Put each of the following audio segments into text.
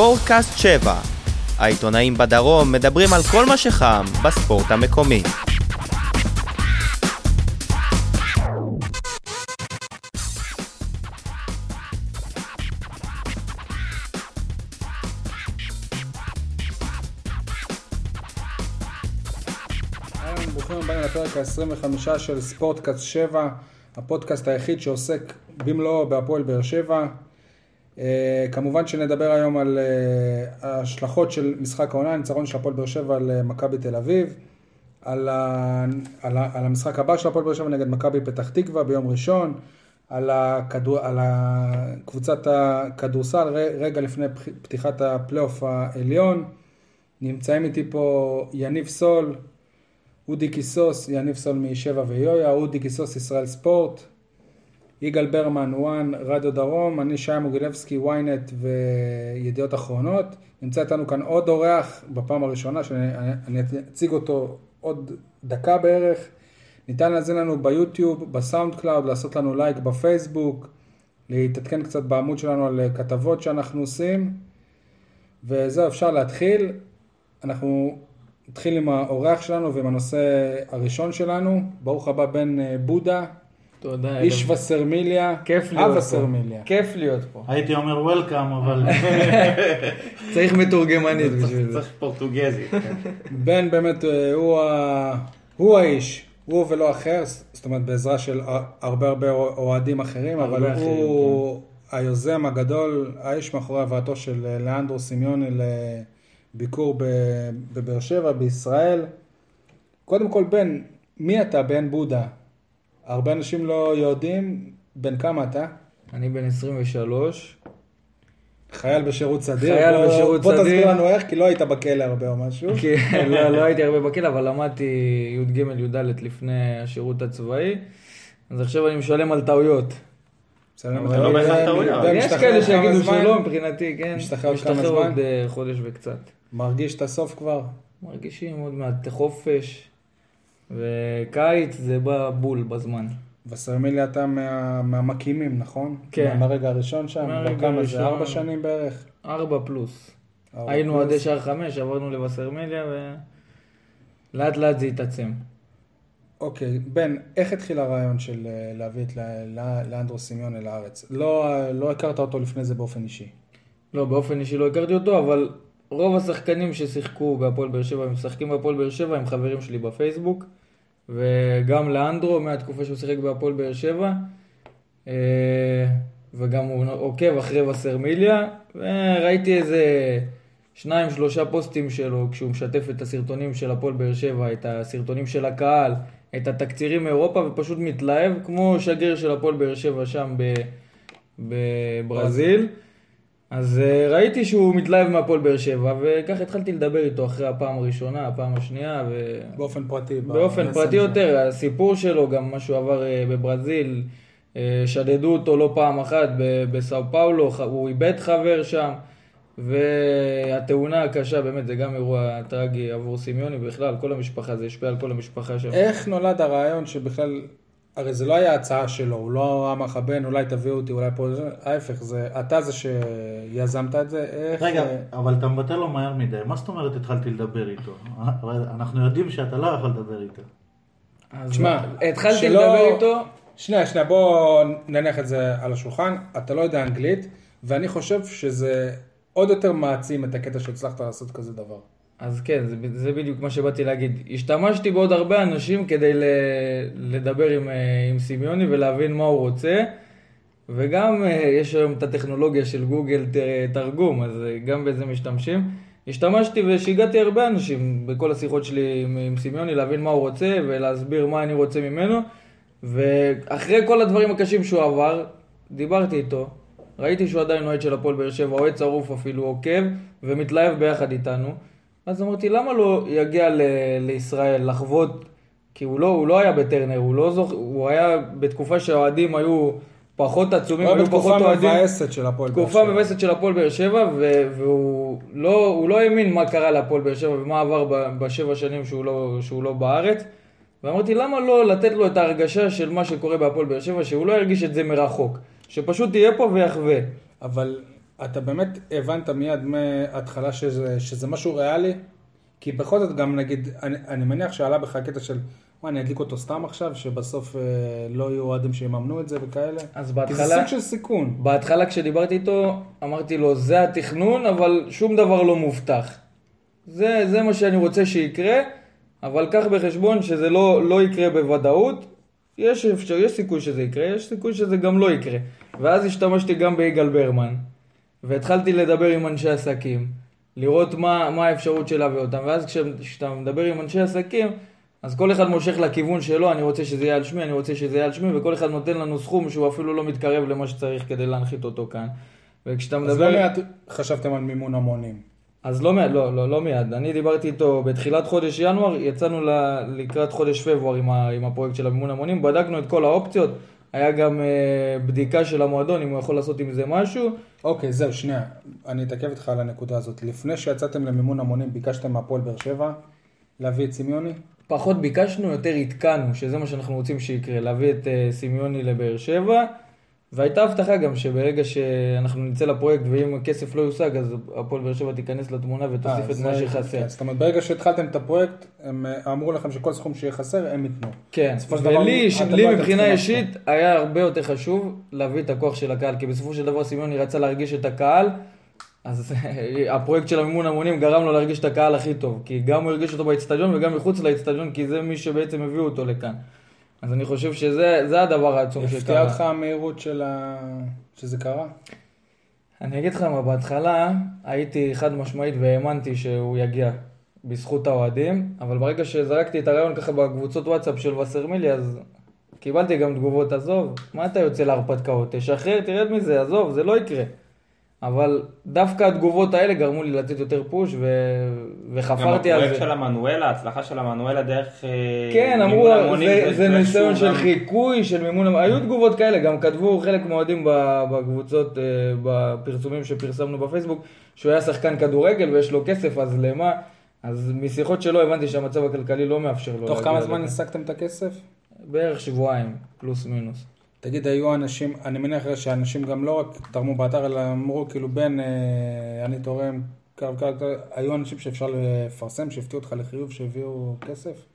ספורטקאסט 7. העיתונאים בדרום מדברים על כל מה שחם בספורט המקומי. לפרק ה-25 של ספורטקאסט 7, הפודקאסט היחיד שעוסק במלואו בהפועל באר שבע. אה, כמובן שנדבר היום על אה, ההשלכות של משחק העונה, הניצחון של הפועל באר שבע על אה, מכבי תל אביב, על, ה, על, ה, על המשחק הבא של הפועל באר שבע נגד מכבי פתח תקווה ביום ראשון, על, הכדור, על קבוצת הכדורסל רגע לפני פתיחת הפלייאוף העליון. נמצאים איתי פה יניב סול, אודי קיסוס, יניב סול משבע ויויה, אודי קיסוס ישראל ספורט, יגאל ברמן, ONE, רדיו דרום, אני שי מוגילבסקי, ynet וידיעות אחרונות. נמצא איתנו כאן עוד אורח בפעם הראשונה, שאני אני אציג אותו עוד דקה בערך. ניתן להזין לנו ביוטיוב, בסאונד קלאוד, לעשות לנו לייק בפייסבוק, להתעדכן קצת בעמוד שלנו על כתבות שאנחנו עושים. וזהו, אפשר להתחיל. אנחנו נתחיל עם האורח שלנו ועם הנושא הראשון שלנו. ברוך הבא בן אה, בודה, תודה. איש. וסרמיליה, כיף להיות פה. וסרמיליה. כיף להיות פה. הייתי אומר וולקאם, אבל צריך מתורגמנית בשביל זה. צריך פורטוגזית. בן באמת אה, הוא, האיש, הוא ולא אחר, זאת אומרת בעזרה של הרבה הרבה אוהדים אחרים, אבל אחרים, הוא היוזם הגדול, האיש מאחורי הבאתו של אה, לאנדרו סמיוני לביקור בבאר שבע, בישראל. קודם כל בן, מי אתה בן בודה? הרבה אנשים לא יודעים, בן כמה אתה? אני בן 23. חייל בשירות סדיר. חייל בוא- בשירות בוא סדיר. תסביר לנו איך, כי לא היית בכלא הרבה או משהו. כי לא לא הייתי הרבה בכלא, אבל למדתי י"ג י"ד לפני השירות הצבאי. אז עכשיו אני משלם על טעויות. לא יש כאלה שיגידו? שלא מבחינתי, כן. משתחרר? עוד אה, חודש וקצת. מרגיש את הסוף כבר? מרגישים עוד מעט חופש. וקיץ זה בא בול בזמן. וסרמיליה אתה מה, מהמקימים, נכון? כן. מהרגע הראשון שם? מהרגע כמה זה? ארבע שנים בערך? ארבע פלוס. ארבע היינו פלוס. עדי שער חמש, עברנו לבשרמליה ולאט לאט זה התעצם. אוקיי, בן, איך התחיל הרעיון של אה, להביא את לאנדרו סמיוני לארץ? לא, לא הכרת אותו לפני זה באופן אישי. לא, באופן אישי לא הכרתי אותו, אבל רוב השחקנים ששיחקו בהפועל באר שבע, הם משחקים בהפועל באר שבע, הם חברים שלי בפייסבוק. וגם לאנדרו, מהתקופה שהוא שיחק בהפועל באר שבע. אה, וגם הוא עוקב אחרי וסרמיליה. וראיתי איזה שניים, שלושה פוסטים שלו, כשהוא משתף את הסרטונים של הפועל באר שבע, את הסרטונים של הקהל, את התקצירים מאירופה, ופשוט מתלהב, כמו שגריר של הפועל באר שבע שם ב- בברזיל. אז אה, ראיתי שהוא מתלהב מהפועל באר שבע, וככה התחלתי לדבר איתו אחרי הפעם הראשונה, הפעם השנייה, ו... באופן פרטי. באופן. פרטי יותר, הסיפור שלו, גם מה שהוא עבר אה, בברזיל, אה, שדדו אותו לא פעם אחת בסאו פאולו, הוא איבד חבר שם, והתאונה הקשה, באמת, זה גם אירוע טרגי עבור סמיוני, בכלל, כל המשפחה, זה השפיע על כל המשפחה שם. איך נולד הרעיון שבכלל, הרי זה לא היה הצעה שלו, הוא לא אמר לך בן, אולי תביאו אותי, אולי פה, זה- ההפך, זה, אתה זה שיזמת את זה, איך... רגע, אה, אבל אתה מבטל לו מהר מדי. מה זאת אומרת התחלתי לדבר איתו? אנחנו יודעים שאתה לא יכול לדבר איתו. תשמע, התחלתי שלא- לדבר איתו, שנייה, שנייה, בוא נניח את זה על השולחן. אתה לא יודע אנגלית, ואני חושב שזה עוד יותר מעצים את הקטע שהצלחת לעשות כזה דבר. אז כן, זה, זה בדיוק מה שבאתי להגיד. השתמשתי בעוד הרבה אנשים כדי ל, לדבר עם, אה, עם סמיוני ולהבין מה הוא רוצה, וגם אה, יש היום את הטכנולוגיה של גוגל תרגום, אז אה, גם בזה משתמשים. השתמשתי ושיגעתי הרבה אנשים בכל השיחות שלי עם, עם סמיוני להבין מה הוא רוצה ולהסביר מה אני רוצה ממנו, ואחרי כל הדברים הקשים שהוא עבר, דיברתי איתו, ראיתי שהוא עדיין אוהד של הפועל באר שבע, אוהד שרוף אפילו, עוקב ומתלהב ביחד איתנו. אז אמרתי, למה לא יגיע ל- לישראל לחוות, כי הוא לא, הוא לא היה בטרנר, הוא לא זוכ... הוא היה בתקופה שהאוהדים היו פחות עצומים, הוא היה היו בתקופה פחות אוהדים. מבאסת של הפועל באר תקופה שבע. מבאסת של הפועל באר שבע, ו- והוא לא, הוא לא האמין מה קרה להפועל באר שבע ומה עבר ב- בשבע שנים שהוא לא, שהוא לא בארץ. ואמרתי, למה לא לתת לו את ההרגשה של מה שקורה בהפועל באר שבע, שהוא לא ירגיש את זה מרחוק, שפשוט יהיה פה ויחווה. אבל אתה באמת הבנת מיד מההתחלה שזה, שזה משהו ריאלי? כי בכל זאת גם נגיד, אני, אני מניח שעלה בך הקטע של, מה, אני אדליק אותו סתם עכשיו, שבסוף אה, לא יהיו אוהדים שיממנו את זה וכאלה? אז כי בהתחלה... זה סוג של סיכון. בהתחלה כשדיברתי איתו, אמרתי לו, זה התכנון, אבל שום דבר לא מובטח. זה, זה מה שאני רוצה שיקרה, אבל קח בחשבון שזה לא, לא יקרה בוודאות. יש, אפשר, יש סיכוי שזה יקרה, יש סיכוי שזה גם לא יקרה. ואז השתמשתי גם ביגאל ברמן, והתחלתי לדבר עם אנשי עסקים, לראות מה, מה האפשרות של להביא אותם. ואז כש- כשאתה מדבר עם אנשי עסקים, אז כל אחד מושך לכיוון שלו, אני רוצה שזה יהיה על שמי, אני רוצה שזה יהיה על שמי, וכל אחד נותן לנו סכום שהוא אפילו לא מתקרב למה שצריך כדי להנחית אותו כאן. וכשאתה אז מדבר... לא מעט חשבתם על מימון המונים. אז לא מיד, לא, לא, לא מיד. אני דיברתי איתו בתחילת חודש ינואר, יצאנו ל, לקראת חודש פברואר עם, ה, עם הפרויקט של המימון המונים, בדקנו את כל האופציות, היה גם אה, בדיקה של המועדון, אם הוא יכול לעשות עם זה משהו. אוקיי, זהו, שנייה. אני אתעכב איתך על הנקודה הזאת. לפני שיצאתם למימון המונים, ביקשתם מהפועל באר שבע להביא את סמיוני? פחות ביקשנו, יותר עדכנו, שזה מה שאנחנו רוצים שיקרה, להביא את אה, סמיוני לבאר שבע, והייתה הבטחה גם שברגע שאנחנו נצא לפרויקט ואם הכסף לא יושג, אז הפועל באר שבע תיכנס לתמונה ותוסיף אה, את מה שחסר. כן, זאת אומרת, ברגע שהתחלתם את הפרויקט, הם אה, אמרו לכם שכל סכום שיהיה חסר, הם ייתנו. כן, ולי לא לי מבחינה אישית היה הרבה יותר חשוב להביא את הכוח של הקהל, כי בסופו של דבר סמיוני רצה להרגיש את הקהל, אז הפרויקט של המימון המונים גרם לו להרגיש את הקהל הכי טוב, כי גם הוא הרגיש אותו באצטדיון וגם מחוץ לאצטדיון, כי זה מי שבעצם הביאו אותו לכאן. אז אני חושב שזה זה הדבר העצום הפתיע שקרה. אותך המהירות של ה... שזה קרה? אני אגיד לך מה, בהתחלה הייתי חד משמעית והאמנתי שהוא יגיע בזכות האוהדים, אבל ברגע שזרקתי את הרעיון ככה בקבוצות וואטסאפ של וסרמילי, אז קיבלתי גם תגובות, עזוב, מה אתה יוצא להרפתקאות? תשחרר, תרד מזה, עזוב, זה לא יקרה. אבל דווקא התגובות האלה גרמו לי לתת יותר פוש ו... גם וחפרתי על הפרויקט זה. של המנואלה, ההצלחה של המנואלה דרך אה, כן, אמרו, מימון המונים, זה, זה ניסיון של גם- חיקוי, של מימון, היו תגובות כאלה, גם כתבו חלק מהאוהדים ב- בקבוצות, אה, בפרסומים שפרסמנו בפייסבוק, שהוא היה שחקן כדורגל ויש לו כסף, אז למה? אז משיחות שלו הבנתי שהמצב הכלכלי לא מאפשר לו. תוך כמה זמן. השגתם את הכסף? בערך שבועיים, פלוס מינוס. תגיד, היו אנשים, אני מניח שאנשים גם לא רק תרמו באתר, אלא אמרו כאילו בן, אה, אני תורם, היו אנשים שאפשר לפרסם, שהפתיעו אותך לחיוב, שהביאו כסף?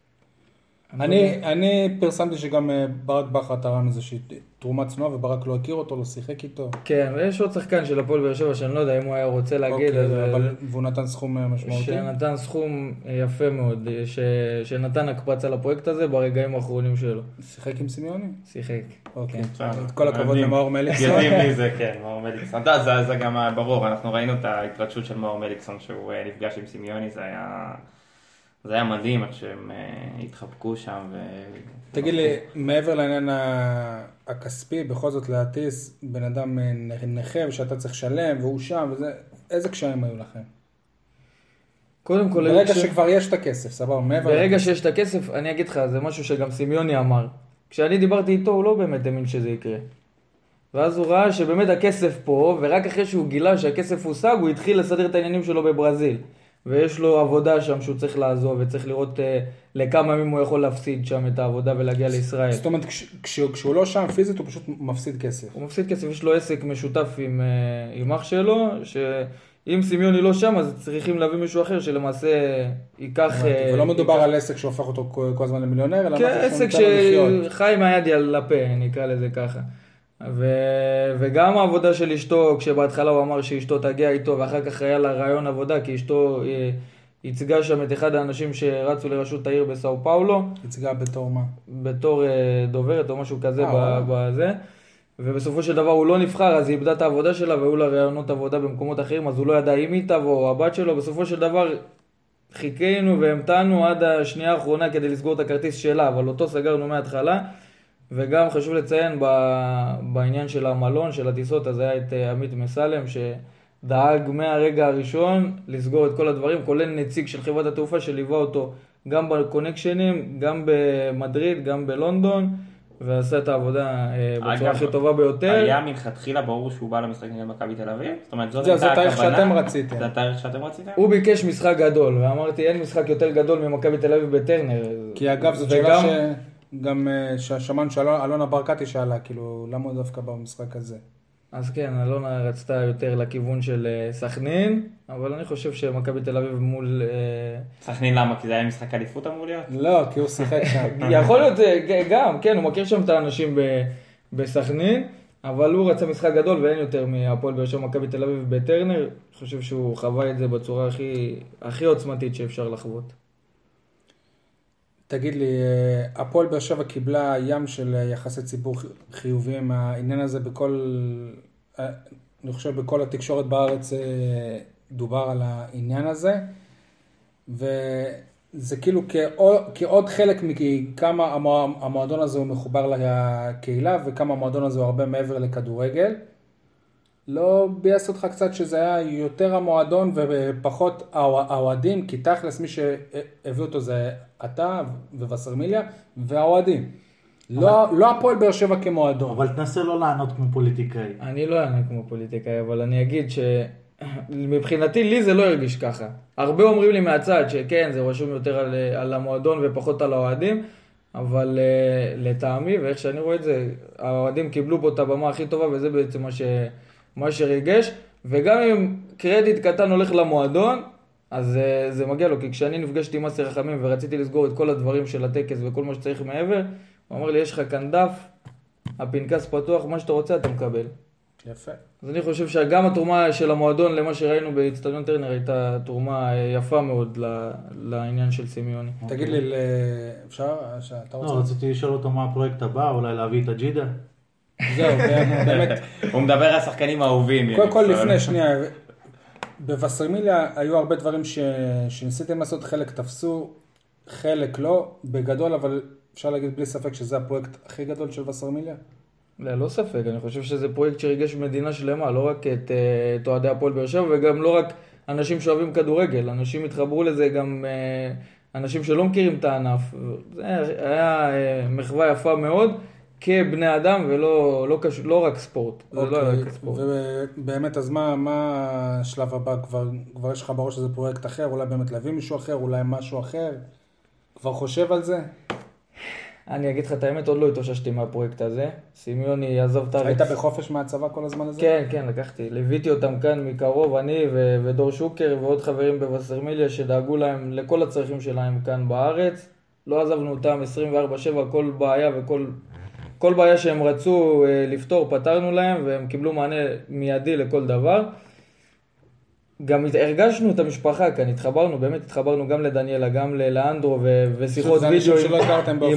אני, אני פרסמתי שגם אה, ברק בכר תרם איזושהי תרומה צנועה, וברק לא הכיר אותו, לא שיחק איתו. כן, ויש עוד שחקן של הפועל באר שבע שאני לא יודע אם הוא היה רוצה להגיד, אוקיי, אז- אבל, והוא נתן סכום אה, משמעותי. שנתן סכום יפה מאוד, ש... שנתן הקפצה לפרויקט הזה ברגעים האחרונים שלו. שיחק עם סמיוני? שיחק. אוקיי. בסדר. כל הכבוד למאור מליקסון. יודעים מי זה, כן, מאור מליקסון. אתה יודע, זה- זה גם ברור, אנחנו ראינו את ההתרגשות של מאור מליקסון שהוא אה, נפגש עם סמיוני, זה היה... זה היה מדהים איך שהם אה, התחבקו שם. ו... תגיד לי, מעבר לעניין הכספי, בכל זאת להטיס בן אדם אה, נכה ושאתה צריך לשלם והוא שם וזה, איזה קשיים היו לכם? קודם כל, ברגע כש- שכבר יש את הכסף, סבבה, מעבר... ברגע שיש את הכסף, אני אגיד לך, זה משהו שגם סמיוני אמר. כשאני דיברתי איתו, הוא לא באמת האמין שזה יקרה. ואז הוא ראה שבאמת הכסף פה, ורק אחרי שהוא גילה שהכסף הושג, הוא התחיל לסדר את העניינים שלו בברזיל. ויש לו עבודה שם שהוא צריך לעזוב, וצריך לראות אה, לכמה ימים הוא יכול להפסיד שם את העבודה ולהגיע לישראל. זאת אומרת, כש, כש, כשהוא לא שם פיזית, הוא פשוט מפסיד כסף. הוא מפסיד כסף, יש לו עסק משותף עם, אה, עם אח שלו, שאם סמיוני לא שם, אז צריכים להביא מישהו אחר שלמעשה ייקח... אה, ולא מדובר ייקח- על עסק שהופך אותו כל כל הזמן למיליונר, אלא כן, עסק. שחי עם היד על הפה, נקרא לזה ככה. ו... וגם העבודה של אשתו, כשבהתחלה הוא אמר שאשתו תגיע איתו, ואחר כך היה לה רעיון עבודה, כי אשתו אה, ייצגה שם את אחד האנשים שרצו לראשות העיר בסאו פאולו, ייצגה בתור מה? בתור אה, דוברת או משהו כזה אה, בזה. ובסופו של דבר הוא לא נבחר, אז היא איבדה את העבודה שלה והיו לה רעיונות עבודה במקומות אחרים, אז הוא לא ידע אם היא תבוא או הבת שלו. בסופו של דבר חיכינו והמתנו עד השנייה האחרונה כדי לסגור את הכרטיס שלה, אבל אותו סגרנו מההתחלה. וגם חשוב לציין ב- בעניין של המלון, של הטיסות, אז היה את אה, עמית מסלם שדאג מהרגע הראשון לסגור את כל הדברים, כולל נציג של חברת התעופה שליווה אותו גם בקונקשנים, גם במדריד, גם בלונדון, ועשה את העבודה אה, בצורה הכי טובה ביותר. היה מלכתחילה ברור שהוא בא למשחק נגד מכבי תל אביב? זאת אומרת, זאת הייתה זה התאריך הכוונה? שאתם רציתם. זה התאריך שאתם רציתם? הוא ביקש משחק גדול, ואמרתי אין משחק יותר גדול ממכבי תל אביב בטרנר. כי אגב, זאת שאלה שגם אה, ש- שמענו שאלונה ברקתי שאלה, כאילו, למה הוא דווקא במשחק הזה? אז כן, אלונה רצתה יותר לכיוון של אה, סכנין, אבל אני חושב שמכבי תל אביב מול... אה, סכנין למה? כי זה היה משחק אליפות אמור להיות? לא, כי הוא שיחק שם. יכול להיות אה, גם, כן, הוא מכיר שם את האנשים ב- בסכנין, אבל הוא רצה משחק גדול ואין יותר מהפועל באר שבע מכבי תל אביב בטרנר. אני חושב שהוא חווה את זה בצורה הכי, הכי עוצמתית שאפשר לחוות. תגיד לי, אה, הפועל באר שבע קיבלה ים של אה, יחסי ציבור חי- חיוביים מהעניין הזה בכל, אה, אני חושב בכל התקשורת בארץ דובר על העניין הזה, וזה כאילו כעוד, כעוד חלק מכמה המוע- המועדון הזה הוא מחובר לקהילה וכמה המועדון הזה הוא הרבה מעבר לכדורגל. לא ביאס אותך קצת שזה היה יותר המועדון ופחות האוה- האוהדים, כי תכלס מי שהביא אותו זה אתה ווסרמיליה והאוהדים. לא, לא הפועל באר שבע כמועדון. אבל תנסה לא לענות כמו פוליטיקאי. אני לא אענה כמו פוליטיקאי, אבל אני אגיד שמבחינתי לי זה לא הרגיש ככה. הרבה אומרים לי מהצד שכן, זה רשום יותר על, על המועדון ופחות על האוהדים, אבל uh, לטעמי, ואיך שאני רואה את זה, האוהדים קיבלו פה את הבמה הכי טובה, וזה בעצם מה, ש, מה שריגש. וגם אם קרדיט קטן הולך למועדון, אז uh, זה מגיע לו, כי כשאני נפגשתי עם אסי רחמים ורציתי לסגור את כל הדברים של הטקס וכל מה שצריך מעבר, הוא אמר לי, יש לך כאן דף, הפנקס פתוח, מה שאתה רוצה אתה מקבל. יפה. אז אני חושב שגם התרומה של המועדון למה שראינו באצטדיון טרנר הייתה תרומה אה, יפה מאוד ל- לעניין של סמיוני. תגיד לי, אפשר? שאתה לא, רוצה? רציתי לשאול אותו מה הפרויקט הבא, אולי להביא את הג'ידה. זהו, באמת. הוא מדבר על שחקנים אהובים. קודם כל לפני, שנייה, בווסרמיליה היו הרבה דברים ש... שניסיתם לעשות, חלק תפסו, חלק לא, בגדול, אבל אפשר להגיד בלי ספק שזה הפרויקט הכי גדול של וסרמיליה? ללא ספק, אני חושב שזה פרויקט שריגש מדינה שלמה, לא רק את, אה, את אוהדי הפועל באר שבע וגם לא רק אנשים שאוהבים כדורגל, אנשים התחברו לזה גם אה, אנשים שלא מכירים את הענף. זה היה אה, מחווה יפה מאוד כבני אדם ולא לא קשור, לא רק ספורט. זה לא היה רק ספורט. ובאמת, אז מה, מה השלב הבא? כבר, כבר יש לך בראש איזה פרויקט אחר? אולי באמת להביא מישהו אחר? אולי משהו אחר? כבר חושב על זה? אני אגיד לך את האמת, עוד לא התאוששתי מהפרויקט הזה. סמיוני עזב את הארץ. היית בחופש מהצבא כל הזמן הזה? כן, כן, לקחתי. ליוויתי אותם כאן מקרוב, אני ו- ודור שוקר ועוד חברים בווסרמיליה שדאגו להם לכל הצרכים שלהם כאן בארץ. לא עזבנו אותם 24/7, כל בעיה וכל כל בעיה שהם רצו אה, לפתור, פתרנו להם, והם קיבלו מענה מיידי לכל דבר. גם הרגשנו את המשפחה כאן, התחברנו, באמת התחברנו גם לדניאלה, גם ללאנדרו, ו- ושיחות וידאו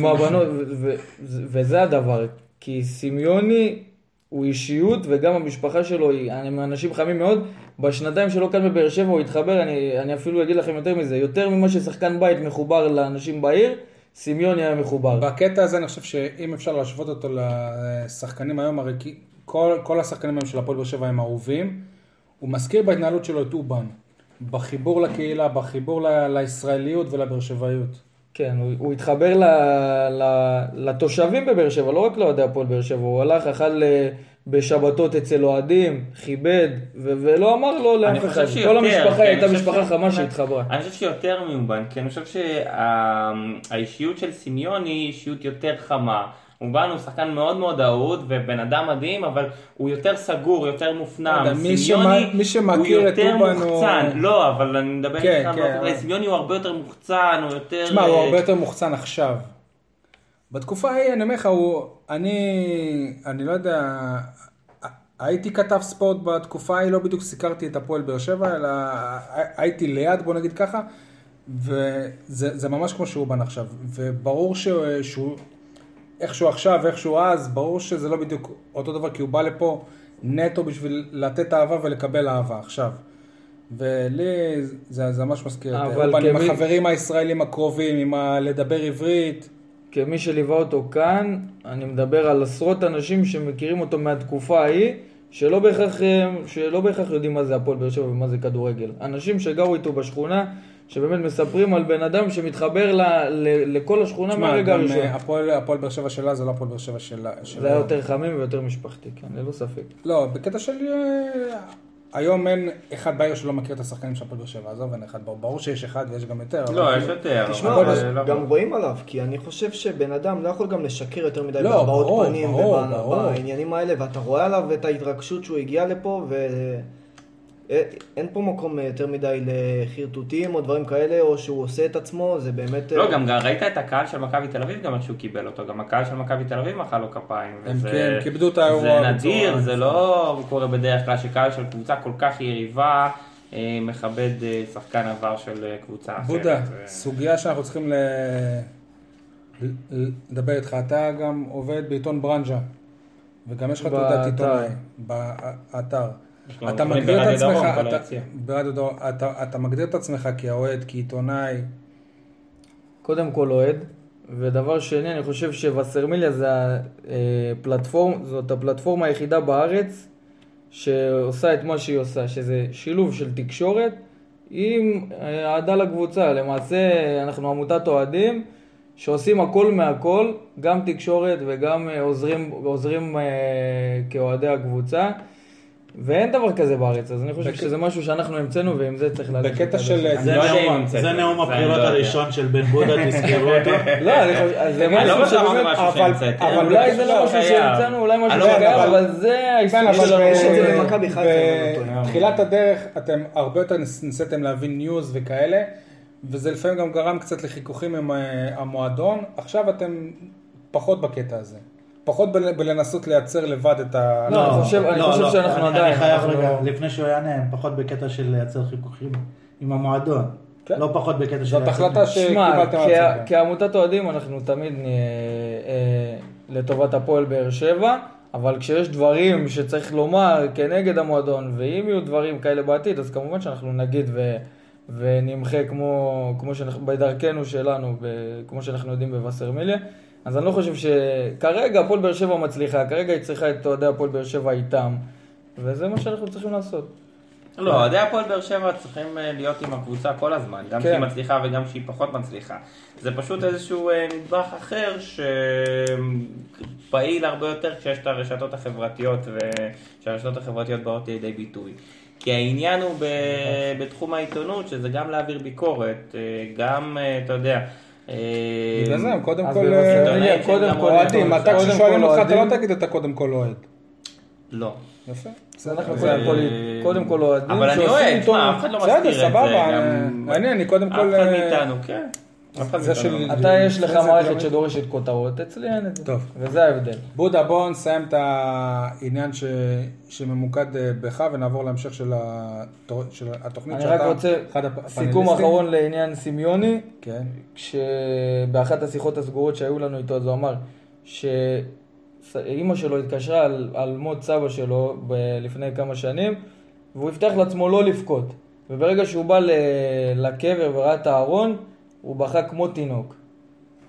עם אישי. הבנות, ו- ו- ו- וזה הדבר, כי סמיוני הוא אישיות, וגם המשפחה שלו היא, הם אנשים חמים מאוד. בשנתיים שלו כאן בבאר שבע הוא התחבר, אני, אני אפילו אגיד לכם יותר מזה, יותר ממה ששחקן בית מחובר לאנשים בעיר, סמיוני היה מחובר. בקטע הזה אני חושב שאם אפשר להשוות אותו לשחקנים היום, הרי כל, כל השחקנים היום של הפועל באר שבע הם אהובים. הוא מזכיר בהתנהלות שלו את אובן. בחיבור לקהילה, בחיבור ל- לישראליות ולבאר שבעיות. כן, הוא, הוא התחבר ל, ל, לתושבים בבאר שבע, לא רק לאוהדי הפועל באר שבע, הוא הלך, אכל אה, בשבתות אצל אוהדים, כיבד, ו, ולא אמר לא לאף אחד. כל המשפחה אני הייתה משפחה ש- חמה שהתחברה. אני חושב שיותר מאובן, כי אני חושב שהאישיות של סמיוני היא אישיות יותר חמה. בא, הוא שחקן מאוד מאוד אהוד ובן אדם מדהים, אבל הוא יותר סגור, יותר מופנם. סמיוני שמע- מי שמכיר את הוא יותר אובן הוא- מוחצן. לא, אבל אני מדבר כן, איתך כן, באופן כללי, סמיוני הוא הרבה יותר מוחצן, הוא יותר... תשמע, הוא אה, הרבה יותר מוחצן עכשיו. בתקופה ההיא, אני אומר לך, הוא... אני... אני לא יודע... הייתי כתב ספורט בתקופה ההיא, לא בדיוק סיקרתי את הפועל באר שבע, אלא הייתי ליד, בוא נגיד ככה, וזה זה ממש כמו שאובן עכשיו. וברור ש, שהוא... איך שהוא עכשיו, איך שהוא אז, ברור שזה לא בדיוק אותו דבר, כי הוא בא לפה נטו בשביל לתת אהבה ולקבל אהבה עכשיו. ולי זה, זה ממש מזכיר את אבל אובן עם כמי- החברים הישראלים הקרובים, עם ה... לדבר עברית. כמי שליווה אותו כאן, אני מדבר על עשרות אנשים שמכירים אותו מהתקופה ההיא, שלא בהכרח, שלא בהכרח יודעים מה זה הפועל באר שבע ומה זה כדורגל. אנשים שגרו איתו בשכונה, שבאמת מספרים על בן אדם שמתחבר ל, ל, לכל השכונה תשמע, מהרגע גם הראשון. אה, הפועל הפועל באר שבע שלה זה לא הפועל באר שבע שלה. זה היה יותר חמים ויותר משפחתי, כן, ללא ספק. לא, בקטע של... אה, היום אין אחד בעיר שלא מכיר את השחקנים של הפועל באר שבע, עזוב, אין אחד, ברור- שיש אחד ויש גם יותר. לא, יש כאילו- יותר. תשמע, לא- גם רואים עליו, כי אני חושב שבן אדם לא יכול גם לשקר יותר מדי לא, בהבעות פנים. ובעניינים האלה, ואתה רואה עליו את ההתרגשות שהוא הגיע לפה, ואין פה מקום יותר מדי לחרטוטים או דברים כאלה, או שהוא עושה את עצמו, זה באמת... לא, גם גם ראית את הקהל של מכבי תל אביב, גם איך שהוא קיבל אותו. גם הקהל של מכבי תל אביב מחא לו כפיים. הם כן, כיבדו את האירוע זה נדיר, זה לא קורה בדרך כלל שקהל של קבוצה כל כך יריבה אה, מכבד אה, שחקן עבר של אה, קבוצה אחרת. בודה, סוגיה שאנחנו צריכים לדבר איתך, אתה גם עובד בעיתון ברנז'ה, וגם יש לך תעודת. עיתונאי, באתר. אתה מגדיר את עצמך. ברדיו דרום, אתה- מגדיר את עצמך כאוהד, כעיתונאי, קודם כל אוהד, ודבר שני, אני חושב שווסרמיליה זה הפלטפורם, זאת הפלטפורמה היחידה בארץ שעושה את מה שהיא עושה, שזה שילוב של תקשורת עם אה, אהדה לקבוצה. למעשה, אנחנו עמותת אוהדים שעושים הכל מהכל, גם תקשורת וגם אה, עוזרים, עוזרים אה, כאוהדי הקבוצה. ואין דבר כזה בארץ, אז אני חושב בק- שזה משהו שאנחנו המצאנו ועם זה צריך ללכת. בקטע של-. זה לא נאום- הבחירות. הראשון של בן בודה, תזכרו אותו. לא, אני חושב, זה לא משהו שבאמת, אבל- אולי זה לא משהו. שהמצאנו, אולי משהו לא שקיים, אבל זה כן, אבל שלנו. יש את זה במכבי חיפה, לא. בתחילת הדרך אתם הרבה יותר ניס- ניסיתם להבין ניוז וכאלה, וזה לפעמים גם גרם קצת לחיכוכים עם אה, המועדון, עכשיו אתם פחות בקטע הזה. פחות בל- בלנסות לייצר לבד את ה... לא, אני חושב- אני לא, חושב לא, שאנחנו אני- עדיין- אני חייב אנחנו רגע, לא- לפני שהוא יענה, פחות בקטע של לייצר חיכוכים עם המועדון. כן. לא פחות בקטע של... זאת החלטה שמע, שקיבלתם על כ- עצמכם. כעמותת אוהדים אנחנו תמיד נהיה אה, לטובת הפועל באר שבע, אבל כשיש דברים שצריך לומר כנגד המועדון, ואם יהיו דברים כאלה בעתיד, אז כמובן שאנחנו נגיד ו... ונמחה כמו, כמו שאנחנו, בדרכנו שלנו, ב, כמו שאנחנו יודעים בווסרמיליה. אז אני לא חושב שכרגע הפועל באר שבע מצליחה, כרגע היא צריכה את אוהדי הפועל באר שבע איתם, וזה מה שאנחנו צריכים לעשות. לא, אוהדי הפועל באר שבע צריכים אה, להיות עם הקבוצה כל הזמן, גם כן. כשהיא מצליחה וגם כשהיא פחות מצליחה. זה פשוט איזשהו אה, נדבך אחר שפעיל הרבה יותר כשיש את הרשתות החברתיות ושהרשתות החברתיות באות לידי ביטוי. כי העניין הוא ב- בתחום העיתונות, שזה גם להעביר ביקורת, אה, גם, אתה יודע... אה, בגלל זה, אה, קודם גם כל, אוהדים, אתה קודם כששואלים כל אותך אתה. לא תגיד אתה קודם כל אוהד. לא. יפה. אנחנו בסדר, קודם כל- אה, קודם כל אוהדים אבל אני אוהד, תשמע, אף אחד לא בסדר, מסתיר את זה. סבבה, גם- אני, אני קודם כל... אה, כן. אף אחד זה מאיתנו. של- אתה יש לך מערכת שדורשת כותרות, אצלי אין את זה. טוב. וזה ההבדל. בודה, בואו נסיים את העניין ש... שממוקד אה, בך ונעבור להמשך של. של התוכנית אני רק רוצה סיכום. אחרון לעניין סמיוני, כן. כשבאחת השיחות הסגורות שהיו לנו איתו, אז הוא אמר שאימא שלו התקשרה על, על מות סבא שלו ב- לפני כמה שנים, והוא הבטיח לעצמו לא לבכות. וברגע שהוא בא ל- לקבר וראה את הארון, הוא בכה כמו תינוק.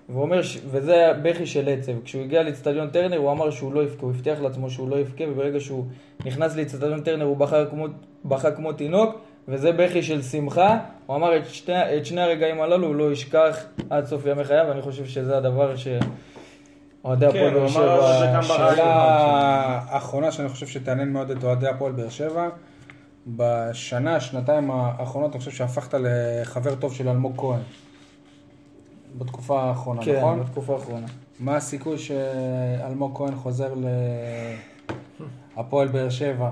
והוא אומר, ש... וזה היה בכי של עצב. כשהוא הגיע לאצטדיון טרנר, הוא אמר שהוא לא יבכה, הוא הבטיח לעצמו שהוא לא יבכה, וברגע שהוא נכנס לאצטדיון טרנר, הוא בכה כמו, בכה כמו תינוק, וזה בכי של שמחה. הוא אמר את שני, את שני הרגעים הללו הוא לא ישכח עד סוף ימי חייו, ואני חושב שזה הדבר ש... אוהדי כן, הפועל באר שבע... גם ש- ברדיו. שאלה האחרונה שאני חושב שתעניין מאוד את אוהדי הפועל באר שבע. בשנה, שנתיים האחרונות, אני חושב שהפכת לחבר טוב של אלמוג כהן. בתקופה האחרונה, כן, נכון? בתקופה האחרונה. מה הסיכוי שאלמוג כהן חוזר להפועל באר שבע?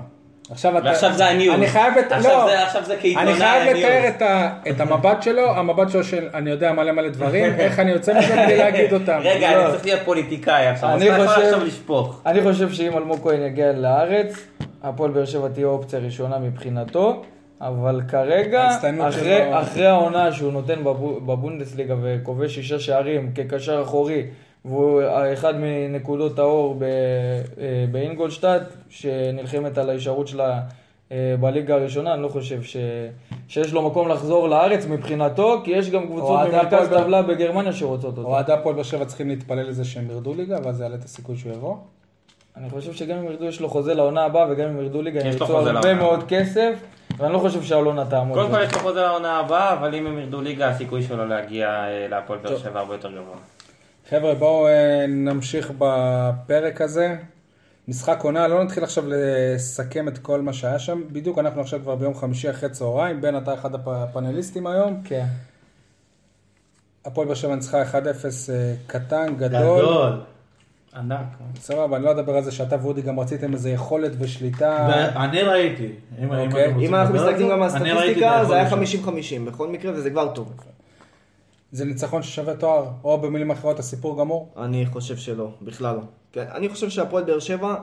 עכשיו אתה... ועכשיו זה ה news. אני חייב את... עכשיו לא. זה- עכשיו זה כעיתונאי אני חייב ה news. לתאר את, ה... את המבט שלו, המבט שלו של אני יודע מלא מלא דברים, איך אני יוצא מזה בלי להגיד אותם. רגע, לא. אני צריך להיות פוליטיקאי עכשיו, אז אני אתה יכול חושב- עכשיו לשפוך. אני חושב שאם אלמוג כהן יגיע לארץ, הפועל באר שבע תהיה אופציה ראשונה מבחינתו, אבל כרגע, אחרי, שלו- אחרי העונה שהוא נותן בבו- בבונדסליגה וכובש שישה שערים כקשר אחורי, והוא אחד מנקודות האור ב- אה, באינגולשטאט, שנלחמת על ההישארות שלה אה, בליגה הראשונה, אני לא חושב ש... שיש לו מקום לחזור לארץ מבחינתו, כי יש גם קבוצות במרכז באר- טבלה בגרמניה שרוצות אותו. אוהדי הפועל באר שבע צריכים להתפלל לזה שהם ירדו ליגה, ואז זה יעלה את הסיכוי שהוא יבוא. אני חושב שגם אם ירדו, יש לו חוזה לעונה הבאה, וגם אם ירדו ליגה, הם ירצו הרבה לעונה. מאוד כסף, ואני לא חושב שהעונה תעמוד. קודם כל. יש לו חוזה לעונה הבאה, אבל אם הם ירדו ליגה, הסיכוי שלו להגיע אה, להפועל באר שבע הרבה יותר גבוה. חבר'ה, בואו אה, נמשיך בפרק הזה. משחק עונה, לא נתחיל עכשיו לסכם את כל מה שהיה שם. בדיוק, אנחנו עכשיו כבר ביום חמישי אחרי צהריים, בן אתה אחד הפ- הפאנליסטים היום. כן. הפועל באר שבע ניצחה 1-0 אה, קטן, גדול. גדול. ענק. סבבה, אני לא אדבר על זה שאתה ואודי גם רציתם איזה יכולת ושליטה. ואני ראיתי. אם- אוקיי. אנחנו מסתכלים זה, גם על אני הסטטיסטיקה, זה היה היכולת 50-50 בכל מקרה, וזה כבר טוב. זה ניצחון ששווה תואר, או במילים אחרות הסיפור גמור. אני חושב שלא, בכלל לא. כן, אני חושב שהפועל באר שבע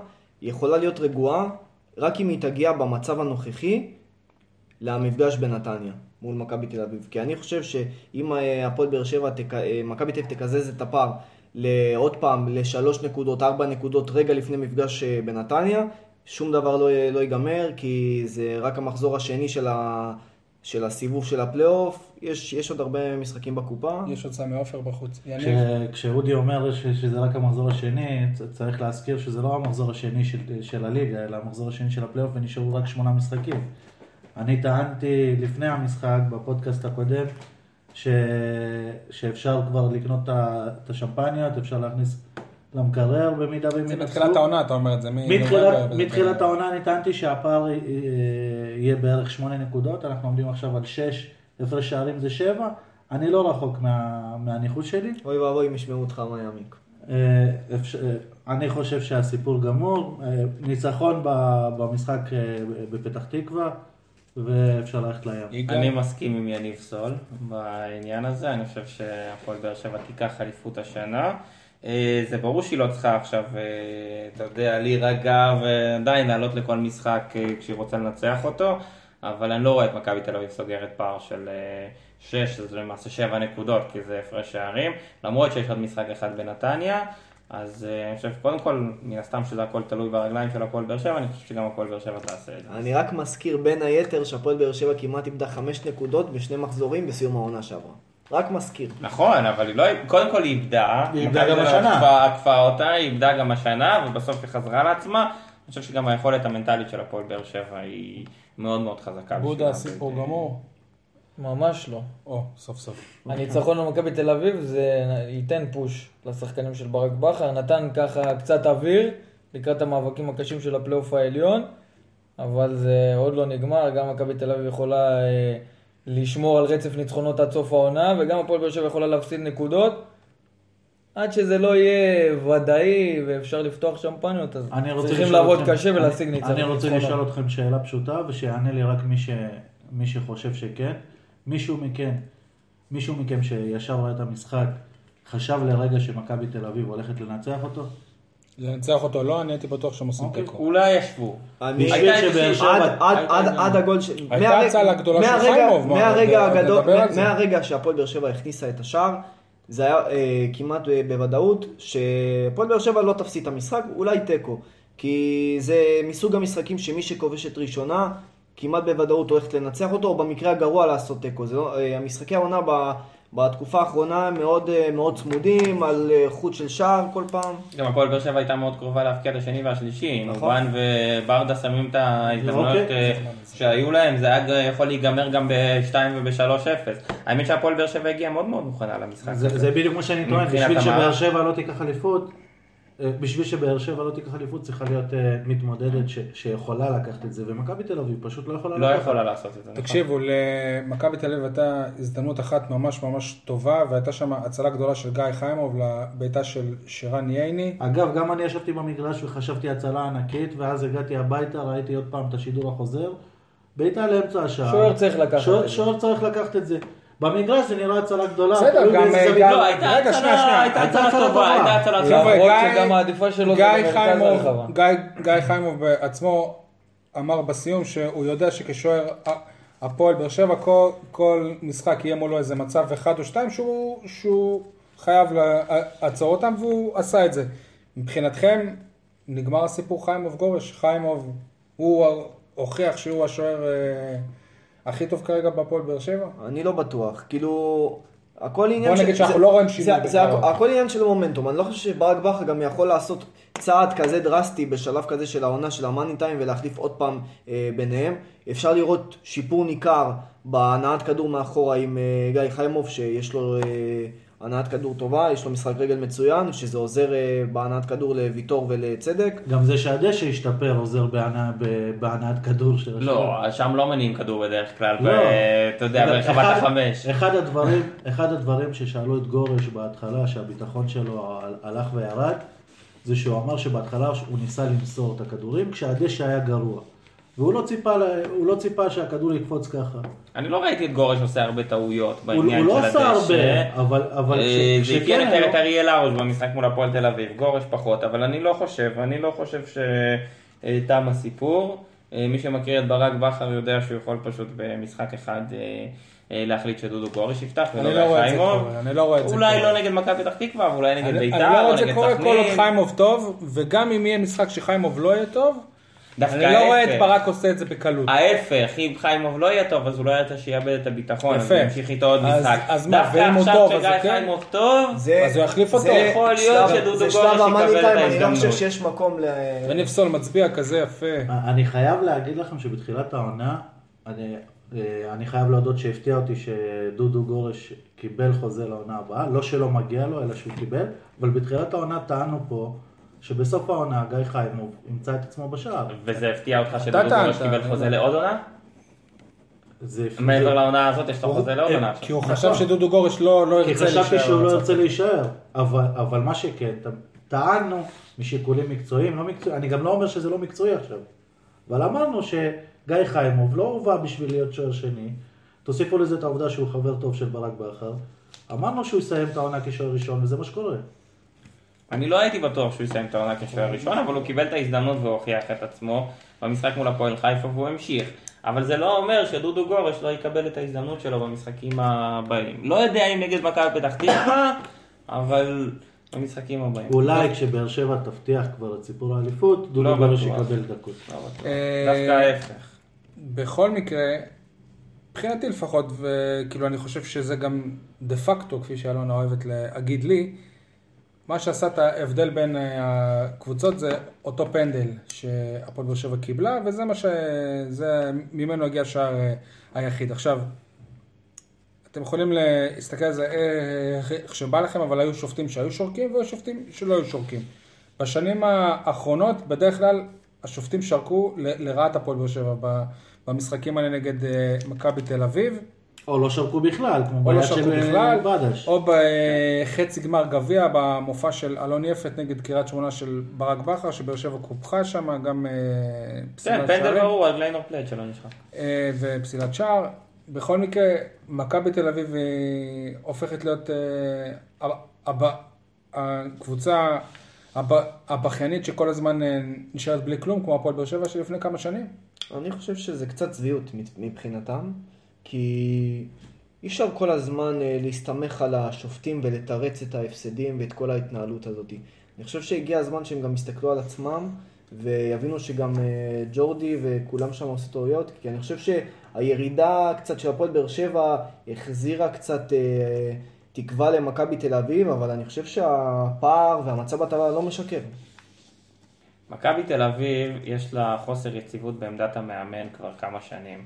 יכולה להיות רגועה רק אם היא תגיע במצב הנוכחי למפגש בנתניה מול מכבי תל אביב. כי אני חושב שאם אה, הפועל באר שבע, תק- אה, מכבי תל אביב תקזז את הפער לעוד פעם לשלוש נקודות, ארבע נקודות רגע לפני מפגש אה, בנתניה, שום דבר לא, לא ייגמר, כי זה רק המחזור השני של, ה, של הסיבוב של הפלייאוף. יש, יש עוד הרבה משחקים בקופה. יש עוד סמי עופר בחוץ. כש- כשאודי אומר ש- שזה רק המחזור השני, צריך להזכיר שזה לא המחזור השני של, של הליגה, אלא המחזור השני של הפלייאוף ונשארו רק שמונה משחקים. אני טענתי לפני המשחק, בפודקאסט הקודם, ש... שאפשר כבר לקנות את השמפניות, אפשר להכניס למקרר במידה והם זה. מתחילת העונה, אתה אומר את זה. מתחילת, העונה אני טענתי שהפער אה, יהיה בערך שמונה נקודות, אנחנו עומדים עכשיו על שש, הפרש שערים זה שבע, אני לא רחוק מה, מהניחוש שלי. אוי ואבוי אם ישמעו אותך מה יעמיק. אה, אה, אני חושב שהסיפור גמור, ניצחון במשחק בפתח תקווה, ואפשר ללכת לים. אני מסכים עם יניב סול בעניין הזה, אני חושב שהפועל באר שבע תיקח אליפות השנה. אה, זה ברור שהיא לא צריכה עכשיו, אה, אתה יודע, להירגע ועדיין לעלות לכל משחק אה, כשהיא רוצה לנצח אותו, אבל אני לא רואה את מכבי תל אביב סוגרת פער של 6, זה למעשה 7 נקודות, כי זה הפרש שערים, למרות שיש עוד משחק אחד בנתניה. אז אה, אני חושב שקודם כל, מן הסתם שזה הכל תלוי ברגליים של הפועל באר שבע, אני חושב שגם הפועל באר שבע תעשה את זה. אני רק מזכיר בין היתר שהפועל באר שבע כמעט איבדה חמש נקודות בשני מחזורים בסיום העונה שעברה. רק מזכיר. נכון, אבל היא לא, קודם כל היא איבדה, היא איבדה גם השנה. עקפה- אותה, היא איבדה גם השנה, ובסוף היא חזרה לעצמה. אני חושב שגם היכולת המנטלית של הפועל באר שבע היא מאוד מאוד חזקה. בודה, בשבילה. הסיפור גמור. ממש לא. או, סוף סוף. הניצחון על מכבי תל אביב זה ייתן פוש לשחקנים של ברק בכר, נתן ככה קצת אוויר לקראת המאבקים הקשים של הפלייאוף העליון, אבל זה עוד לא נגמר, גם מכבי תל אביב יכולה אה, לשמור על רצף ניצחונות עד סוף העונה, וגם הפועל באר שבע יכולה להפסיד נקודות. עד שזה לא יהיה ודאי ואפשר לפתוח שמפניות, אז אני רוצה צריכים לעבוד אתכם- קשה ולהשיג אני- ניצחון. אני רוצה. לשאול אתכם שאלה פשוטה, ושיענה לי רק מי, ש... מי שחושב שכן. מישהו מכם, מישהו מכם שישב ראה את המשחק, חשב לרגע שמכבי תל אביב הולכת לנצח אותו? לנצח אותו לא, אני הייתי בטוח שהם עושים אוקיי. תיקו. אולי ישבו. עד, הגול של... הייתה מהרגע- הצלה גדולה של חיימוב, מה, מהרגע שהפועל באר שבע הכניסה את השער, זה היה אה, כמעט אה, בוודאות שהפועל באר שבע לא תפסיד את המשחק, אולי תיקו. כי זה מסוג המשחקים שמי שכובש את ראשונה, כמעט בוודאות הולכת לנצח אותו, או במקרה הגרוע לעשות תיקו. זה לא, אה, המשחקי העונה ב, בתקופה האחרונה הם מאוד, אה, מאוד צמודים, על אה, חוט של שער כל פעם. גם הפועל באר שבע הייתה מאוד קרובה להפקיע את השני והשלישי. נכון. נובן וברדה שמים את ההזדמנויות אוקיי. שהיו להם, זה היה יכול להיגמר גם ב-2 וב-3-0. האמת שהפועל באר שבע הגיעה מאוד מאוד מוכנה למשחק. זה. זה בדיוק מה שאני טוען, בשביל שבאר. שבע לא תיקח אליפות, בשביל שבאר שבע לא תיקח אליפות צריכה להיות אה, מתמודדת ש, שיכולה לקחת את זה, ומכבי תל אביב פשוט לא יכולה לא לקחת. יכולה לעשות את זה. נכון. תקשיבו, למכבי תל אביב הייתה הזדמנות אחת ממש ממש טובה, והייתה שם הצלה גדולה של גיא חיימוב לביתה של שירן ייני. אגב, גם אני ישבתי במגרש וחשבתי הצלה ענקית, ואז הגעתי הביתה, ראיתי עוד פעם את השידור החוזר. בעיטה לאמצע השער. שוער צריך לקחת את זה. שוער צריך לקחת את זה. במגרש זה נראה הצלה גדולה. בסדר, גם, אה. גם- לא, הייתה רגע, שנייה, הצלה, שנייה. הייתה הצלה טובה. הייתה הצלה חבר'ה, טובה. למרות גיא- שגם העדיפה שלו זה במרכז חיימוב, הרחבה. גיא, חיימוב בעצמו אמר בסיום שהוא יודע שכשוער ה- הפועל באר שבע כל, כל משחק יהיה מולו איזה מצב אחד או שתיים שהוא, שהוא חייב לעצור אותם והוא עשה את זה. מבחינתכם נגמר הסיפור חיימוב גורש, חיימוב הוא הוכיח שהוא השוער אה, הכי טוב כרגע בהפועל באר שבע? אני לא בטוח, כאילו... הכל עניין בוא נגיד של- שאנחנו זה- לא רואים זה- שינוי זה בקרוב. הכ- הכל עניין של מומנטום, אני לא חושב שברק בכר גם יכול לעשות צעד כזה דרסטי בשלב כזה של העונה של המאני טיים ולהחליף עוד פעם אה, ביניהם. אפשר לראות שיפור ניכר בהנעת כדור מאחורה עם אה, גיא חיימוב שיש לו אה, הנעת כדור טובה, יש לו משחק רגל מצוין, שזה עוזר אה, בהנעת כדור לוויטור ולצדק. גם זה שהדשא השתפר עוזר בהנעת כדור של השוער. לא, שם לא מניעים כדור בדרך כלל, לא. אתה יודע, ברחבת אחד- החמש. אחד הדברים, אחד הדברים ששאלו את גורש בהתחלה, שהביטחון שלו הל- הלך וירד, זה שהוא אמר שבהתחלה הוא ניסה למסור את הכדורים כשהדשא היה גרוע. והוא לא ציפה, הוא לא ציפה שהכדור יקפוץ ככה. אני לא ראיתי את גורש עושה הרבה טעויות הוא, בעניין הוא של לא עשה הדשא. הרבה, אבל, אבל אה, כש- זה היה לו- את אריאל הרוש במשחק מול הפועל תל אביב, גורש פחות, אבל אני לא חושב, אני לא חושב שתם הסיפור. אה, מי שמכיר את ברק בכר יודע שהוא יכול פשוט במשחק אחד אה, אה, להחליט שדודו גורש יפתח ולא אני לא רואה את זה. קורה, אני לא רואה את זה אולי. לא נגד מכבי פתח תקווה, אולי נגד אני אני ביתר לא רואה את זה קורה כל עוד. חיימוב טוב, וגם אם יהיה משחק שחיימוב לא יהיה טוב, דווקא אני לא רואה את ההפך. ברק עושה את זה בקלות. ההפך, אם חיימוב לא יהיה טוב, אז הוא לא ירצה שיאבד את הביטחון, יפה. ימשיך איתו עוד אז- משחק. אז מה, דווקא ואם הוא עכשיו טוב, אז שגיא זה כן? חיימוב טוב, זה, אז הוא יחליף אותו. זה יכול להיות שלב- שדודו זה גורש שלב המאני יקבל את טיים, אני לא ההזדמנות. חושב שיש מקום ל... ונפסול מצביע כזה יפה. אני חייב להגיד לכם שבתחילת העונה, אני, אה, אני חייב להודות שהפתיע אותי שדודו גורש קיבל חוזה לעונה הבאה, לא שלא מגיע לו, אלא שהוא קיבל, אבל בתחילת העונה טענו פה שבסוף העונה גיא חיימוב ימצא את עצמו בשער. וזה הפתיע אותך שדודו גורש קיבל חוזה. לעוד עונה? מעבר לעונה הזאת יש לו חוזה לעוד עונה. כי הוא נכון. חשב שדודו גורש לא לא כי ירצה להישאר. חשבתי שהוא לא. ירצה להישאר, אבל, אבל מה שכן, טענו משיקולים מקצועיים, לא מקצועי, אני גם לא אומר שזה לא מקצועי עכשיו, אבל אמרנו שגיא חיימוב לא הובא בשביל להיות שוער שני, תוסיפו לזה את העובדה שהוא חבר טוב של ברק בכר, אמרנו שהוא יסיים את העונה כשוער ראשון, וזה מה שקורה. אני לא הייתי בטוח שהוא יסיים את העונה כשוער ראשון, אבל הוא קיבל את ההזדמנות והוכיח את עצמו במשחק מול הפועל חיפה והוא המשיך. אבל זה לא אומר שדודו גורש לא יקבל את ההזדמנות שלו במשחקים הבאים. לא יודע אם נגד מכבי פתח תקווה, אבל במשחקים הבאים. אולי כשבאר שבע תבטיח כבר את סיפור האליפות, לא דודו גורש בטוח. יקבל דקות. לא בטוח. אה, דווקא ההפך. בכל מקרה, מבחינתי לפחות, וכאילו אני חושב שזה גם דה פקטו, כפי שאלונה אוהבת להגיד לי, מה שעשה את ההבדל בין אה, הקבוצות זה אותו פנדל שהפועל באר שבע קיבלה, וזה מה ש... זה ממנו הגיע השער אה, היחיד. עכשיו, אתם יכולים להסתכל על זה אה, איך שבא לכם, אבל היו שופטים שהיו שורקים והיו שופטים שלא היו שורקים. בשנים האחרונות, בדרך כלל, השופטים שרקו לרעת הפועל באר שבע במשחקים האלה נגד מכבי תל אביב, או לא שרקו בכלל, כמו או לא שרקו של בכלל, בדש. או בחצי גמר גביע במופע של אלון יפת נגד קריית שמונה של ברק בכר, שבאר שבע קופחה שם, גם אה, כן, פסילת פנדל שערים. ברור על גליינור פלייט שלא נשחק. אה, ופסילת שער. בכל מקרה, מכבי תל אביב היא הופכת להיות אה, הקבוצה הב- הבכיינית שכל הזמן אה, נשארת בלי כלום, כמו הפועל באר שבע שלפני כמה שנים. אני חושב שזה קצת צביעות מבחינתם, כי אי אפשר כל הזמן אה, להסתמך על השופטים ולתרץ את ההפסדים ואת כל ההתנהלות הזאת. אני חושב שהגיע הזמן שהם גם יסתכלו על עצמם ויבינו שגם אה, ג'ורדי וכולם שם עושים טעויות, כי אני חושב שהירידה קצת של הפועל באר שבע החזירה קצת אה, תקווה למכבי תל אביב, אבל אני חושב שהפער והמצב בטבלה לא משקר. מכבי תל אביב, יש לה חוסר יציבות בעמדת המאמן כבר כמה שנים.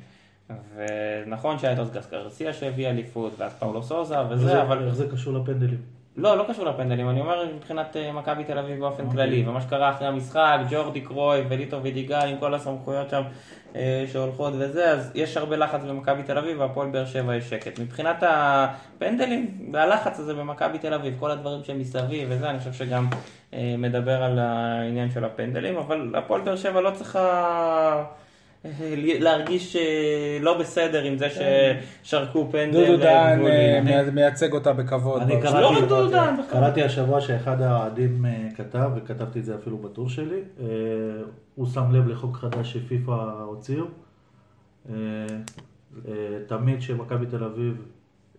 ונכון שהיה את אוסגס גרסיה שהביא אליפות, ואז פאולו סוזה וזה, אבל... איך זה קשור לפנדלים? לא, לא קשור לפנדלים, אני אומר מבחינת אה, מכבי תל אביב באופן אוקיי. כללי, ומה שקרה אחרי המשחק, ג'ורדי קרוי וליטו וידיגל עם כל הסמכויות שם אה, שהולכות וזה, אז יש הרבה לחץ במכבי תל אביב והפועל באר שבע יש שקט. מבחינת הפנדלים, והלחץ הזה במכבי תל אביב, כל הדברים שמסביב וזה, אני חושב שגם אה, מדבר על העניין של הפנדלים, אבל הפועל באר שבע לא צריכה... להרגיש אה, לא בסדר עם זה ששרקו פנדל דודו גבולי. אה, מי- מייצג אותה בכבוד. אני. קראתי, לא. קראתי השבוע שאחד האוהדים אה, כתב, וכתבתי את זה אפילו בטור שלי, הוא שם לב לחוק חדש שפיפ"א הוציאו. תמיד שמכבי תל אביב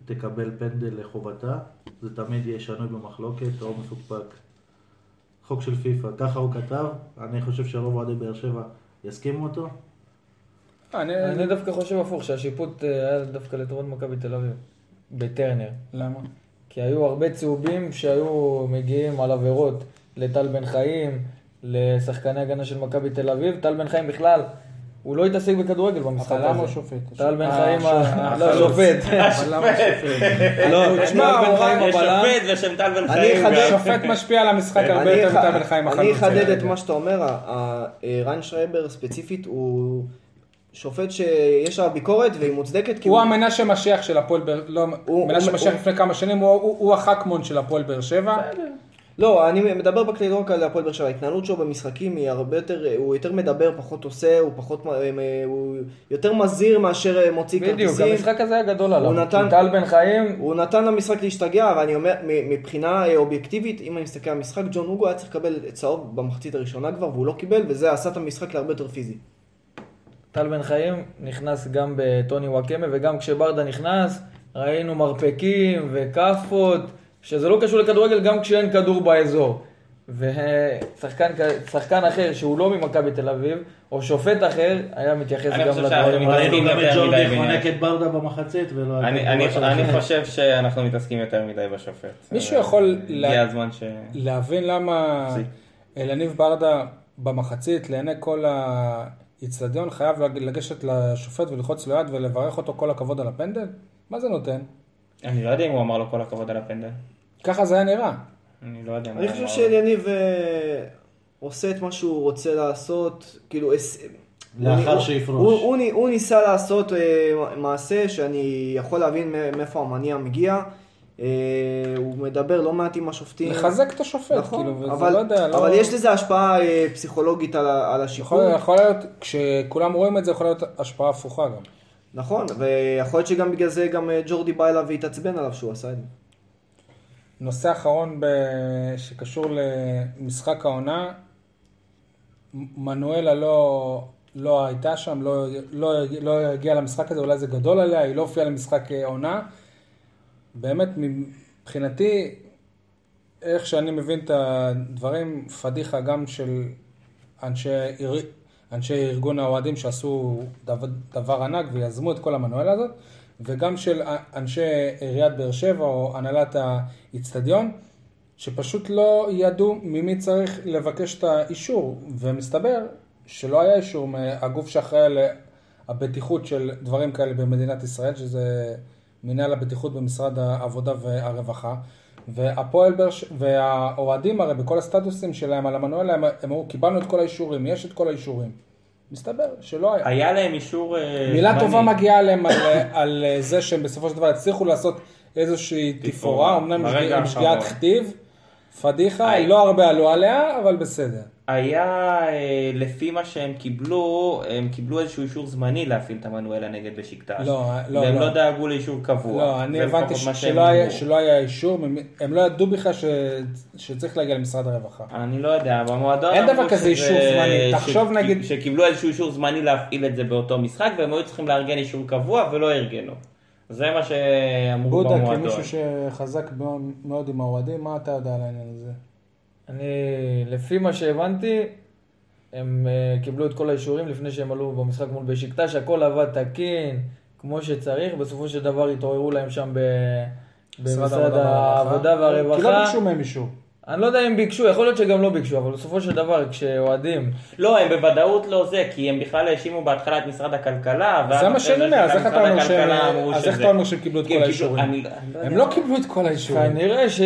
תקבל פנדל לחובתה, זה תמיד יהיה שנוי במחלוקת או מפוקפק. חוק של פיפ"א, ככה הוא כתב, אני חושב שרוב אוהדי באר שבע יסכימו אותו. אני- אני דווקא חושב הפוך, שהשיפוט אה, היה דווקא לטובת מכבי תל אביב. בטרנר. למה? כי היו הרבה צהובים שהיו מגיעים על עבירות לטל בן חיים, לשחקני הגנה של מכבי תל אביב. טל בן חיים בכלל הוא לא התעסק בכדורגל במשחק הזה. הבלם או השופט? טל בן אה, חיים, לא, השופט. לא, תשמע, טל בן חיים יש. שופט ושם טל בן אני חיים. שופט משפיע על המשחק הרבה אני יותר מטל בן חיים. אני אחדד את מה שאתה אומר, ריין שרייבר ספציפית הוא שופט שיש עליו ביקורת והיא מוצדקת. כי הוא המנשה משיח של הפועל באר... לא, הוא- מנשה הוא- משיח הוא- לפני כמה שנים, הוא- הוא הוא החכמון של הפועל באר שבע. לא, אני מדבר בכללי לא רק על הפועל באר שבע, ההתנהלות שלו במשחקים היא הרבה יותר, הוא יותר מדבר, פחות עושה, הוא פחות, אה, הוא יותר מזהיר מאשר אה, מוציא בדיוק, כרטיסים. המשחק הזה היה גדול עליו. הוא נתן- טל בן חיים, הוא נתן למשחק להשתגע, ואני אומר, מ- מבחינה אה, אובייקטיבית, אם אני מסתכל על המשחק, ג'ון הוגו היה צריך לקבל צהוב במחצית הראשונה כבר, והוא לא קיבל, וזה עשה את המשחק להרבה יותר פיזי. טל בן חיים נכנס גם בטוני וואקמה, וגם כשברדה נכנס, ראינו מרפקים וכאפות, שזה לא קשור לכדורגל גם כשאין כדור באזור. ושחקן אחר שהוא לא ממכבי תל אביב, או שופט אחר, היה מתייחס אני גם חושב לדברים האלה. מתעסקים ראינו גם את יותר מדי ג'ורדי בעניין. חונק את ברדה במחצית ולא... אני- אני- אני. חושב שאנחנו מתעסקים יותר מדי בשופט. מישהו יכול. להבין למה. אלניב ברדה במחצית, לעיני כל האיצטדיון, חייב לג- לגשת לשופט וללחוץ לו יד ולברך אותו כל הכבוד על הפנדל? מה זה נותן? אני לא יודע אם הוא אמר לו כל הכבוד על הפנדל. ככה זה היה נראה. אני לא יודע. אני חושב. שאליניב אה, עושה את מה שהוא רוצה לעשות, כאילו... הס- לאחר שיפרוש. הוא, הוא, ני- הוא ניסה לעשות אה, מעשה שאני יכול להבין מאיפה המניע מגיע. אה, הוא מדבר לא מעט עם השופטים. לחזק את השופט, נכון, כאילו, וזה אבל, לא יודע, לא... אבל יש לזה השפעה אה, פסיכולוגית על, על השחרור. יכול, יכול להיות, כשכולם רואים את זה, יכול להיות השפעה הפוכה גם. נכון, ויכול להיות שגם בגלל זה גם אה, ג'ורדי בא אליו והתעצבן עליו שהוא עשה את זה. נושא אחרון ב... שקשור למשחק העונה, מנואלה לא, לא הייתה שם, לא, לא, לא הגיעה למשחק הזה, אולי זה גדול עליה, היא לא הופיעה למשחק עונה. באמת, מבחינתי, איך שאני מבין את הדברים, פדיחה גם של אנשי, אנשי ארגון האוהדים שעשו דבר, דבר ענק ויזמו את כל המנואלה הזאת, וגם של אנשי עיריית באר שבע או הנהלת האיצטדיון, שפשוט לא ידעו ממי צריך לבקש את האישור, ומסתבר שלא היה אישור מהגוף שאחראי על הבטיחות של דברים כאלה במדינת ישראל, שזה מנהל הבטיחות במשרד העבודה והרווחה. והפועל באר ש... והאוהדים הרי בכל הסטטוסים שלהם על המנואלה, הם הם אמרו, קיבלנו את כל האישורים, יש את כל האישורים. מסתבר שלא היה. היה להם אישור אה, מילה זמני. טובה מגיעה להם על, על זה שהם בסופו של דבר הצליחו לעשות איזושהי תפאורה. אמנם עם שגיאת. כתיב, פדיחה. לא הרבה עלו עליה, אבל בסדר. היה, אה, לפי מה שהם קיבלו, הם קיבלו איזשהו אישור זמני להפעיל את המנואלה נגד בשקטש. לא, לא, והם לא. לא דאגו לאישור קבוע. לא, אני הבנתי ש- שלא היה-. שלא היה אישור, הם לא ידעו בכלל ש- שצריך להגיע למשרד הרווחה. אני לא יודע, במועדון אין דבר כזה אישור זמני. תחשוב ש- נגיד- שקיבלו איזשהו אישור זמני להפעיל את זה באותו משחק, והם היו צריכים לארגן אישור קבוע ולא ארגנו. זה מה שאמרו בודה, במועדון. כמישהו שחזק מאוד עם האוהדים, מה אתה יודע על העניין הזה? אני, לפי מה שהבנתי, הם uh, קיבלו את כל האישורים לפני שהם עלו במשחק מול בשקטש, הכל עבד תקין, כמו שצריך, בסופו של דבר התעוררו להם שם ב... במשרד העבודה כי לא והרווחה. ביקשו מהם אישור. אני לא יודע אם ביקשו, יכול להיות שגם לא ביקשו, אבל בסופו של דבר כשאוהדים, לא, הם בוודאות לא זה, כי הם בכלל האשימו בהתחלה את משרד הכלכלה, זה מה שאני אומר, אז איך אתה אומר שהם- אז איך אתה אומר שהם קיבלו את כל האישורים? אני- אני הם. לא קיבלו את כל האישורים. כנראה ש...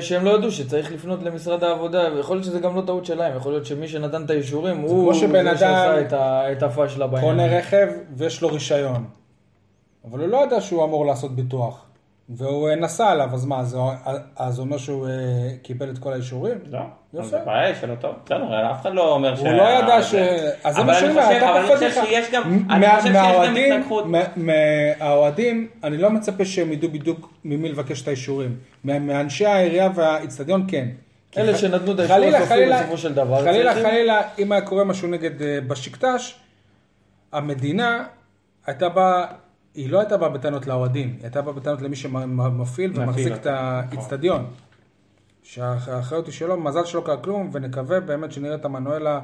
שהם לא ידעו שצריך לפנות למשרד העבודה, ויכול להיות שזה גם לא טעות שלהם, יכול להיות שמי שנתן את האישורים הוא זה שעשה את, הפאשלה בעניין. קונה רכב ויש לו רישיון. אבל הוא לא יודע שהוא אמור לעשות ביטוח. והוא אה, נסע עליו, אז מה, אז, אז זה אומר שהוא אה, קיבל את כל האישורים? לא, יפה. זה בעיה שלו טוב, בסדר, אף אחד לא אומר ש... הוא לא ידע ש... אז זה מה אני שאני אומר. שיש גם, מ- אני מה- חושב שיש גם מהאוהדים- התנגחות. מה- מהאוהדים, אני לא מצפה שהם ידעו בדיוק ממי לבקש את האישורים. מה- מאנשי העירייה והאיצטדיון כן. אלה שנתנו את האישור חלילה, הסופי בסופו של דבר, חלילה, חלילה, אם היה קורה משהו נגד אה, בשקטש, המדינה הייתה באה, היא לא הייתה באה בטענות לאוהדים, היא הייתה באה בטענות למי שמפעיל ומחזיק את אותו, האיצטדיון. שהאחריות היא שלו, מזל שלא קרה כלום, ונקווה באמת שנראה את המנואלה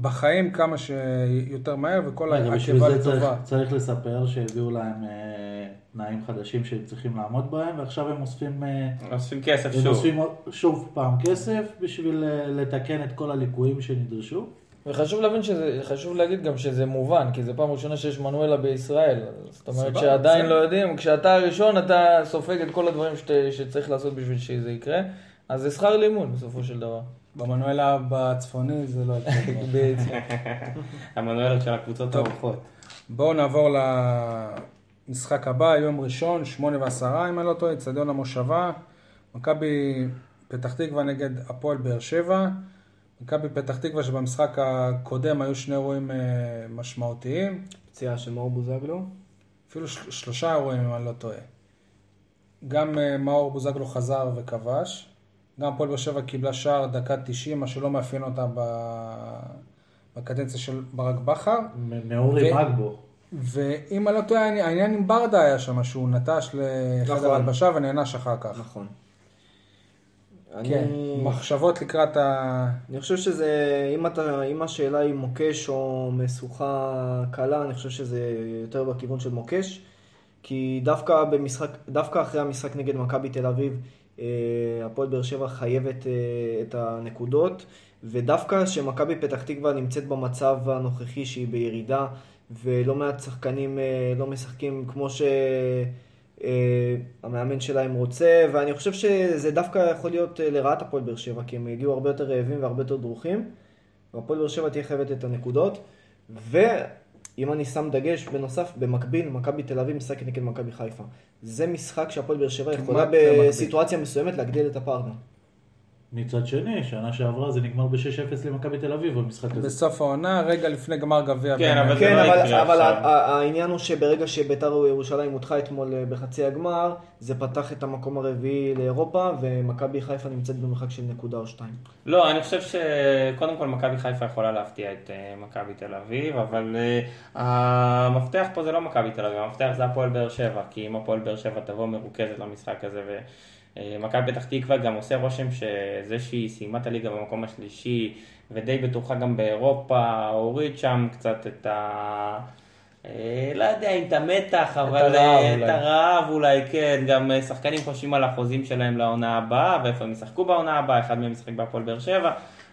בחיים כמה שיותר מהר, וכל רגע, בשביל העקבה זה צריך, לטובה. צריך לספר שהביאו להם אה, תנאים חדשים שהם צריכים לעמוד בהם, ועכשיו הם אוספים, אה, אוספים כסף הם שוב. אוספים שוב פעם כסף בשביל אה, לתקן את כל הליקויים שנדרשו. וחשוב להבין שזה, חשוב להגיד גם שזה מובן, כי זו פעם ראשונה שיש מנואלה בישראל. זאת אומרת סבבה, שעדיין בסדר. לא יודעים, כשאתה הראשון אתה סופג את כל הדברים שת, שצריך לעשות בשביל שזה יקרה, אז זה שכר לימוד בסופו של דבר. במנואלה בצפוני זה לא יקרה. בדיוק. המנואלת של הקבוצות. האורחות. בואו נעבור למשחק הבא, יום ראשון, שמונה ועשרה, אם אני לא טועה, אצטדיון המושבה. מכבי פתח תקווה נגד הפועל באר שבע. מכבי פתח תקווה שבמשחק הקודם היו שני אירועים אה, משמעותיים, פציעה של מאור בוזגלו. אפילו של- שלושה אירועים אם אני לא טועה. גם אה, מאור בוזגלו חזר וכבש, גם הפועל באר שבע קיבלה שער דקה 90, מה שלא מאפיין אותה ב- בקדנציה של ברק בכר. מאורי ו- מגבו. ואם אני לא טועה, העניין עם ברדה היה שם, שהוא נטש לחדר נכון. הלבשה ונענש אחר כך. נכון. כן, אני- מחשבות לקראת ה... אני חושב שזה, אם, אתה, אם השאלה היא מוקש או משוכה קלה, אני חושב שזה יותר בכיוון של מוקש. כי דווקא, במשחק, דווקא אחרי המשחק נגד מכבי תל אביב, אה, הפועל באר שבע חייבת אה, את הנקודות, ודווקא שמכבי פתח תקווה נמצאת במצב הנוכחי שהיא בירידה, ולא מעט שחקנים אה, לא משחקים כמו שהמאמן שלהם רוצה, ואני חושב שזה דווקא יכול להיות אה, לרעת הפועל באר שבע, כי הם הגיעו הרבה יותר רעבים והרבה יותר דרוכים, והפועל באר שבע תהיה חייבת את הנקודות, ואם אני שם דגש בנוסף, במקביל, מכבי תל אביב משחקת נגד מכבי חיפה. זה משחק שהפועל באר שבע יכולה. בסיטואציה מסוימת להגדיל את הפער. מצד שני, שנה שעברה זה נגמר ב-6-0 למכבי תל אביב במשחק הזה. בסוף העונה, רגע לפני גמר גביע. כן, אבל זה כן, לא אבל, יקרה אבל עכשיו. העניין הוא שברגע שביתר ירושלים הודחה אתמול אה, בחצי הגמר, זה פתח את המקום הרביעי לאירופה, ומכבי חיפה נמצאת במרחק של נקודה או שתיים. לא, אני חושב שקודם כל מכבי חיפה יכולה להפתיע את אה, מכבי תל אביב, אבל אה, המפתח פה זה לא מכבי תל אביב, המפתח זה הפועל באר שבע, כי אם הפועל באר שבע תבוא מרוכזת למשחק הזה, ומכבי פתח תקווה גם עושה רושם שזה שהיא סיימה את הליגה במקום השלישי, ודי בטוחה גם באירופה, הוריד שם קצת את ה... אה, לא יודע אם את המתח, אבל הרעב אה, את אולי. הרעב אולי, כן, גם אה, שחקנים חושבים על החוזים שלהם לעונה הבאה, ואיפה הם ישחקו בעונה הבאה, אחד מהם ישחק בהפועל באר שבע,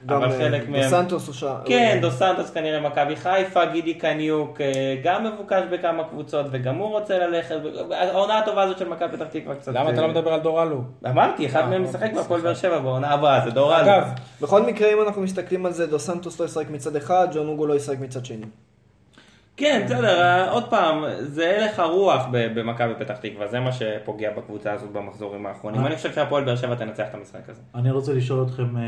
אבל גם, חלק אה, מהם... דו סנטוס או שעה. כן, דו סנטוס כנראה מכבי חיפה, גידי קניוק אה, גם מבוקש בכמה קבוצות וגם הוא רוצה ללכת, העונה הטובה הזאת של מכבי פתח תקווה קצת... למה אתה אה, לא מדבר על דור אלו? אמרתי, אחד אה, מהם אוקיי, משחק בהפועל. באר שבע בעונה הבאה, זה דור אלו. אגב, בכל מקרה, אם אנחנו מסתכלים על זה, דו סנטוס לא ישחק מצד אחד, ג'ון אוגו לא ישחק מצד שני. כן, בסדר, אה, עוד פעם, זה הלך הרוח ב- במכבי פתח תקווה, זה מה שפוגע בקבוצה הזאת במחזורים האחרונים. אה. אני חושב שהפועל באר שבע תנצח את המשחק הזה. אני רוצה לשאול אתכם, אה,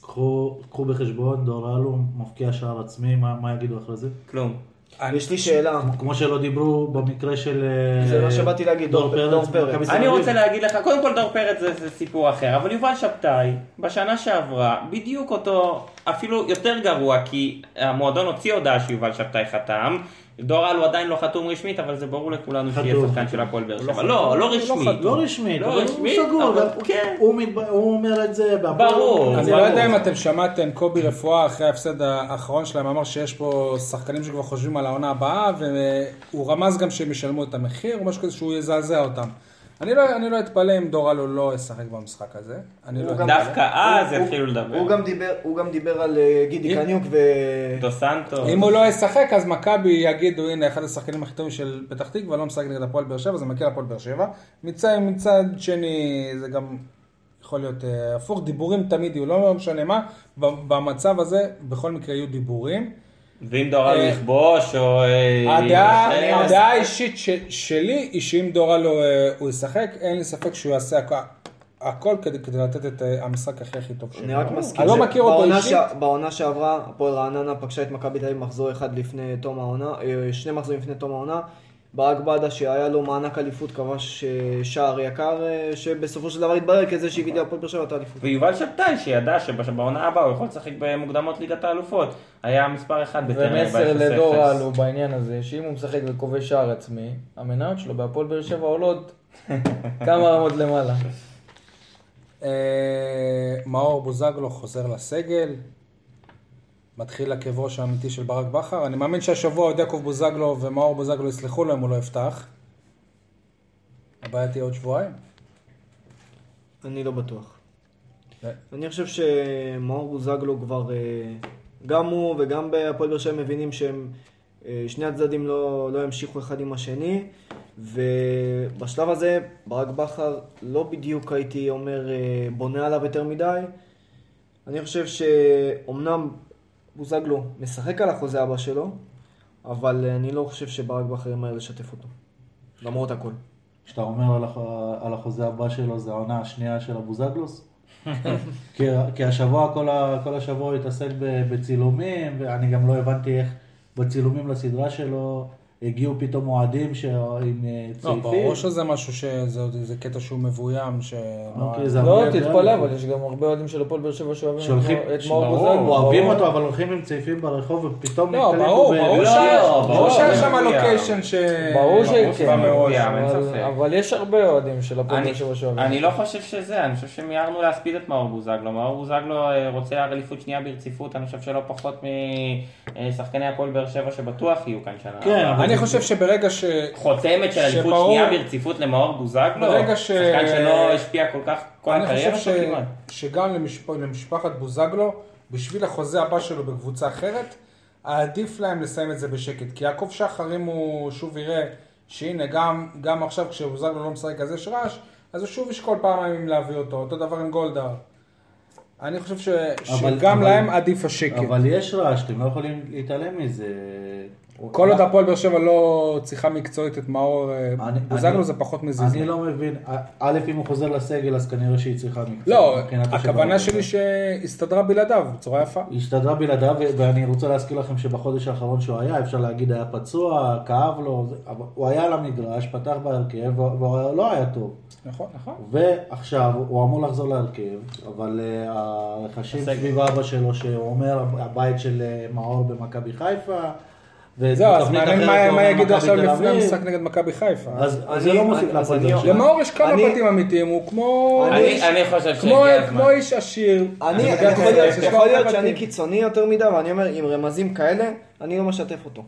קחו קחו בחשבון, דור אלו מבקיע שער עצמי, מה מה יגידו אחרי זה? כלום. אני- יש לי שאלה. כמו שלא דיברו במקרה של... זה מה שבאתי להגיד, דור- דור פרץ. במכבי תל אני. רוצה להגיד לך, קודם כל דור פרץ זה, זה סיפור אחר, אבל יובל שבתאי, בשנה שעברה, בדיוק אותו, אפילו יותר גרוע, כי המועדון הוציא הודעה שיובל שבתאי חתם, דור אלו עדיין לא חתום רשמית, אבל זה ברור לכולנו שיהיה. שחקן של הפועל באר שבע. לא, לא לא רשמי. חתום. לא רשמית, לא אבל רשמית, הוא סגור, הוא- כן. הוא אומר את זה. ברור. אני. לא יודע אם אתם שמעתם, קובי רפואה אחרי ההפסד האחרון שלהם אמר שיש פה שחקנים שכבר חושבים על העונה הבאה, והוא רמז גם שהם ישלמו את המחיר, או משהו כזה שהוא יזעזע אותם. אני לא, אני לא אתפלא אם דור אלו לא ישחק במשחק הזה. אני לא הוא אתפלא. גם- דווקא אז הוא- יתחילו לדבר. הוא גם דיבר- הוא גם דיבר על אה, גידי קניוק ו... דו סנטו. אם הוא לא ישחק, אז מכבי יגידו, הנה, אחד השחקנים הכי טובים של פתח תקווה, לא משחק נגד הפועל באר שבע, זה מקל הפועל באר שבע. מצד, מצד שני, זה גם יכול להיות אה, הפוך, דיבורים תמיד יהיו, לא משנה מה, במצב הזה, בכל מקרה יהיו דיבורים. ואם דור אלו אה, יכבוש, או... אה, הדעה האישית שלי היא שאם דורלו אה, הוא ישחק, אין לי ספק שהוא יעשה הכ- הכל כדי כדי לתת את המשחק הכי הכי טוב שלו. אני רק מזכיר אני לא מכיר אותו אישית. ש- בעונה שעברה, הפועל רעננה פגשה את מכבי תל אביב מחזור אחד לפני תום העונה, שני מחזורים לפני תום העונה. ברק בדה שהיה לו מענק אליפות כבש אה, שער יקר, אה, שבסופו של דבר התברר כזה שהביא להפועל באר שבע את האליפות. ויובל שבתאי, שידע שבעונה הבאה הוא יכול לשחק במוקדמות ליגת האלופות. היה מספר אחד בטרנר ומסר ב-0-0. לדור אלו בעניין הזה, שאם הוא משחק וכובש שער עצמי, המניות שלו בהפועל באר שבע עולות כמה רמות למעלה. אה, מאור בוזגלו חוזר לסגל, מתחיל הכאב ראש האמיתי של ברק בכר. אני מאמין שהשבוע עוד יעקב בוזגלו ומאור בוזגלו יסלחו לו אם הוא לא יפתח. הבעיה תהיה עוד שבועיים. אני לא בטוח. אה. אני חושב שמאור בוזגלו כבר אה, גם הוא וגם בהפועל באר שבע מבינים שהם, אה, שני הצדדים לא, לא ימשיכו אחד עם השני, ובשלב הזה ברק בכר לא בדיוק הייתי אומר אה, בונה עליו יותר מדי. אני חושב שאומנם בוזגלו משחק על החוזה הבא שלו, אבל אה, אני לא חושב שברק בכר ימהר לשתף אותו, למרות הכל. כשאתה אומר על, הח... על החוזה הבא שלו, זה העונה השנייה של אבוזגלוס? כי, כי השבוע, כל, ה... כל השבוע הוא התעסק. בצילומים, ואני גם לא הבנתי איך בצילומים לסדרה שלו הגיעו פתאום אוהדים ש... עם אה, לא, צעיפים. ברור שזה משהו שזה זה קטע שהוא מבוים, ש... אוקיי, זה לא, תתפלא, אבל יש גם הרבה אוהדים של הפועל באר שבע שאוהבים את מאור ברור, בוזגלו. אוהבים. אותו, אבל הולכים עם צעיפים ברחוב ופתאום לא, נתקלים ברור, בו ב- ברור לא, לא, ברור ברור שזה שם. לוקיישן ש... ברור שכן, אבל- יש הרבה אוהדים של הפועל באר שבע שאוהבים. אני לא חושב שזה, אני חושב שמיהרנו להספיד את מאור בוזגלו. מאור בוזגלו אה, רוצה אליפות שנייה ברציפות, אני חושב שלא פחות משחקני הפועל באר שבע שבטוח יהיו כאן שנה. כן, אני חושב שברגע ש... חותמת של אליפות שנייה ברציפות למאור בוזגלו, ברגע ש- שחקן שלא השפיע כל כך, כל אני הקריירה חושב שלו. כמעט. שגם למשפ... למשפחת בוזגלו, בשביל החוזה הבא שלו בקבוצה אחרת, עדיף להם לסיים את זה בשקט. כי יעקב שחר, אם הוא שוב יראה שהנה, גם, גם עכשיו כשבוזגלו לא משחק אז יש רעש, אז הוא שוב ישקול פעמיים אם להביא אותו. אותו דבר עם גולדהר. אני חושב ש... אבל- שגם אבל- להם עדיף השקט. אבל יש רעש, אתם לא יכולים להתעלם מזה. כל עוד הפועל באר שבע לא צריכה מקצועית את מאור אה, אני- בוזגלו זה פחות מזיז. אני לא מבין, א', אם הוא חוזר לסגל, אז כנראה שהיא צריכה מקצוע. לא, הכוונה שלי שהסתדרה בלעדיו בצורה יפה. הסתדרה בלעדיו, ואני רוצה להזכיר לכם שבחודש האחרון שהוא היה, אפשר להגיד היה פצוע, כאב לו, הוא היה על המגרש, פתח בהרכב, והוא לא היה טוב. נכון, נכון. ועכשיו הוא אמור לחזור להרכב, אבל uh, הרכשים. סביב אבא שלו, שהוא אומר הבית של uh, מאור במכבי חיפה, זהו, אז מעניין מה- יגידו עכשיו לפני. המשחק נגד מכבי חיפה. אז זה לא מוסיף להפועל אני- באר שבע. למאור יש כמה אני- בתים אמיתיים, הוא כמו... אני- איש- חושב שהגיע הזמן. כמו איש עשיר. אני, יכול להיות-. שאני קיצוני יותר מדי, ואני אומר, עם רמזים כאלה, אני לא משתף אותו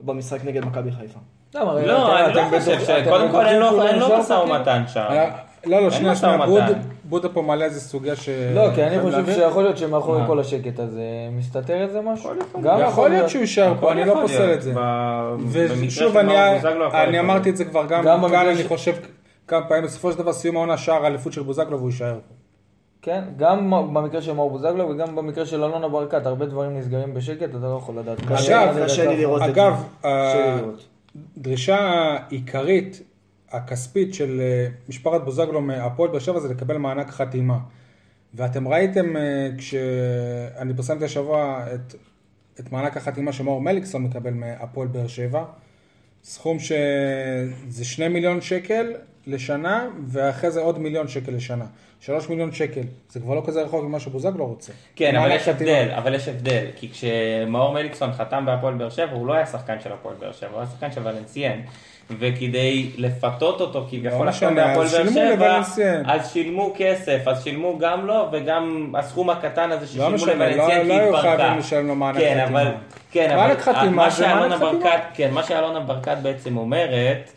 במשחק נגד מכבי חיפה. לא, אני לא חושב ש... קודם כל אין לו בטוחים אין לו שהוא משא ומתן שם. לא, לא, שנייה, שנייה. בוד- בודה פה מעלה איזה סוגיה ש... לא, כי אני חושב להבין. שיכול להיות שמאחורי מה? כל השקט הזה מסתתר איזה משהו. יכול להיות. גם יכול להיות שהוא יישאר פה, אני לא פוסל. את זה. ושוב, אני אמרתי. את זה כבר גם גם כאן, במקרה אני חושב כמה פעמים, בסופו של דבר סיום העונה שער האליפות של בוזגלו והוא יישאר פה. כן, גם במקרה של מאור בוזגלו וגם במקרה של אלונה ברקת, הרבה דברים נסגרים בשקט, אתה לא יכול לדעת. אגב, קשה לי ה- לראות. דרישה העיקרית הכספית של אה, משפחת בוזגלו מהפועל באר שבע זה לקבל מענק חתימה. ואתם ראיתם אה, כשאני פרסמתי השבוע את, את מענק החתימה שמאור מליקסון מקבל מהפועל באר שבע, סכום שזה שני מיליון שקל לשנה, ואחרי זה עוד מיליון שקל לשנה. שלוש מיליון שקל, זה כבר לא כזה רחוק ממה שבוזגלו רוצה. כן, אבל יש. הבדל, אבל יש הבדל, כי כשמאור מליקסון חתם בהפועל באר שבע, הוא לא היה שחקן של הפועל באר שבע, הוא היה שחקן של ולנסיין. וכדי לפתות אותו כביכול לא בהפועל אז באר שבע. אז שילמו כסף, אז שילמו גם לו וגם הסכום הקטן הזה לא ששילמו משנה, לא לא כי היו התפרקה. חייבים לשלם לו מענק כן, חתימה. אבל, כן, אבל מה שאלונה. ברקת, כן, בעצם אומרת,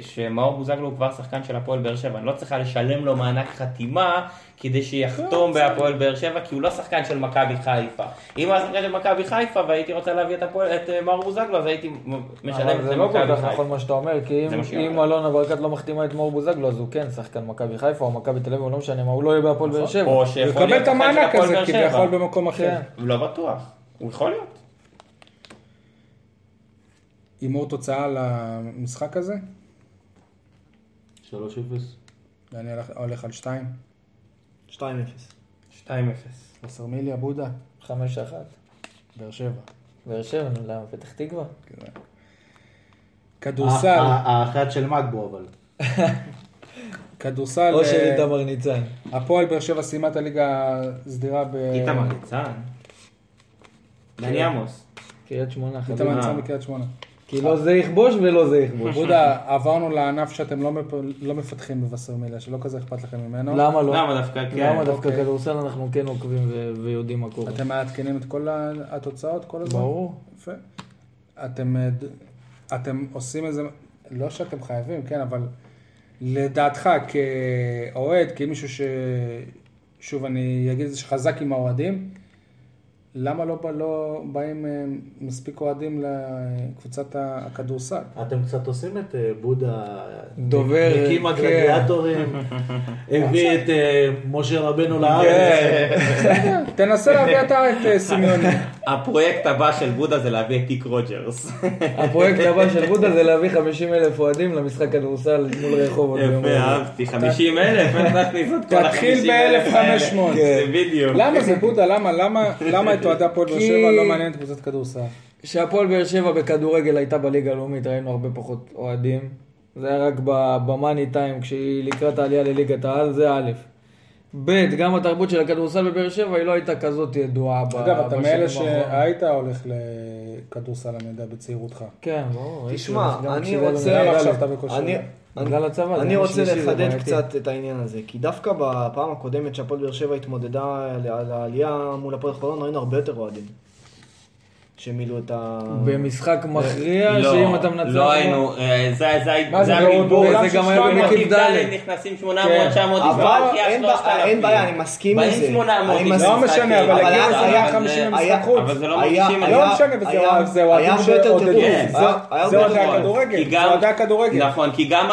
שמאור בוזגלו הוא כבר שחקן של הפועל באר שבע, אני לא צריכה לשלם לו מענק חתימה כדי שיחתום בהפועל באר שבע, כי הוא לא שחקן של מכבי חיפה. אם הוא היה שחקן של מכבי חיפה והייתי רוצה להביא את הפועל- את אה, מאור בוזגלו, אז הייתי משלם את זה זה לא כל למכבי כך נכון חיפה. מה שאתה אומר, כי אם- אם. אלונה ברקת לא מחתימה את מאור בוזגלו, אז הוא כן שחקן מכבי חיפה או מכבי תל אביב, לא משנה מה, הוא לא יהיה בהפועל באר שבע. או הוא יקבל את המענק הזה שבע. כביכול במקום אחר. כן. לא בטוח, הוא יכול להיות. הימור תוצאה למשחק הזה? 3-0. ואני הולך- הולך על 2. 2-0. 2-0. וסרמיליה, בודה, חמש אחת. באר שבע. באר שבע, נו, למה? פתח תקווה? כדורסל, ה- ה- האחת של מגבו אבל. כדורסל, או של אה, איתמר ניצן. הפועל באר שבע סיימה את הליגה הסדירה ב... איתמר ניצן. דני עמוס. קריית שמונה. איתמר. ניצן מקריית שמונה. כי לא זה יכבוש ולא זה יכבוש. בודה, עברנו לענף שאתם לא מפ- לא מפתחים בווסרמיליה, שלא כזה אכפת לכם ממנו. למה לא? למה דווקא כן? למה דווקא אוקיי. כדורסל אנחנו כן עוקבים ו- ויודעים מה קורה? אתם מעדכנים את כל התוצאות כל הזמן? ברור. יפה. אתם, אה, אתם עושים איזה, לא שאתם חייבים, כן, אבל לדעתך כאוהד, כמישהו ש... שוב, אני אגיד את זה שחזק עם האוהדים, למה לא, לא באים אה, מספיק אוהדים לקבוצת הכדורסל? אתם קצת עושים את אה, בודה, דובר, הקים כן. הגלדיאטורים, הביא את אה, משה רבנו לארץ. כן. תנסה להביא אתה את סימיוני. הפרויקט הבא של בודה זה להביא את טיק רוג'רס. הפרויקט הבא של בודה זה להביא 50 אלף אוהדים למשחק כדורסל מול רחובות. ביום יפה. אהבתי, 50 אלף, איך נכניס את כל ה-50 תתחיל אלף האלה. ב-1500. זה בדיוק. למה זה בודה? למה? למה? למה את אוהדי הפועל באר שבע לא מעניין את קבוצת כדורסל? כשהפועל באר שבע בכדורגל הייתה בליגה הלאומית ראינו הרבה פחות אוהדים. זה היה רק ב- במאני טיים כשהיא לקראת העלייה לליגת העל, זה א'. ב', גם התרבות של הכדורסל בבאר שבע היא לא הייתה כזאת ידועה ב- אגב, אתה בשנים מאלה האחרונות. שהיית הולך לכדורסל, אני יודע, בצעירותך. כן, ברור. תשמע, אני רוצה-? אני- בגלל הצבא, אני רוצה לחדד. קצת את העניין הזה, כי דווקא בפעם הקודמת שהפועל באר שבע התמודדה על על העלייה מול הפועל חולון, ראינו הרבה יותר אוהדים. שמילאו את ה... במשחק מכריע, לא, שאם אתה מנצח... לא היינו, זה זה- מה זה זה, זה גם היה במקיף ד'. נכנסים 800, 900 איש, אבל אין 3,000. בעיה, אני מסכים באים לזה. 800 אני איש מסכים. לא משנה, אבל היה- איזה היה- 150 היה- למשחק חוץ. אבל זה לא היה- מרגישים את היה- זה. לא משנה, וזה היה- זה אוהדים היה הרבה יותר שעודדו. כן. זה- היה- היה זה אוהדי הכדורגל, כי זה גם- אוהדי הכדורגל. נכון, כי גם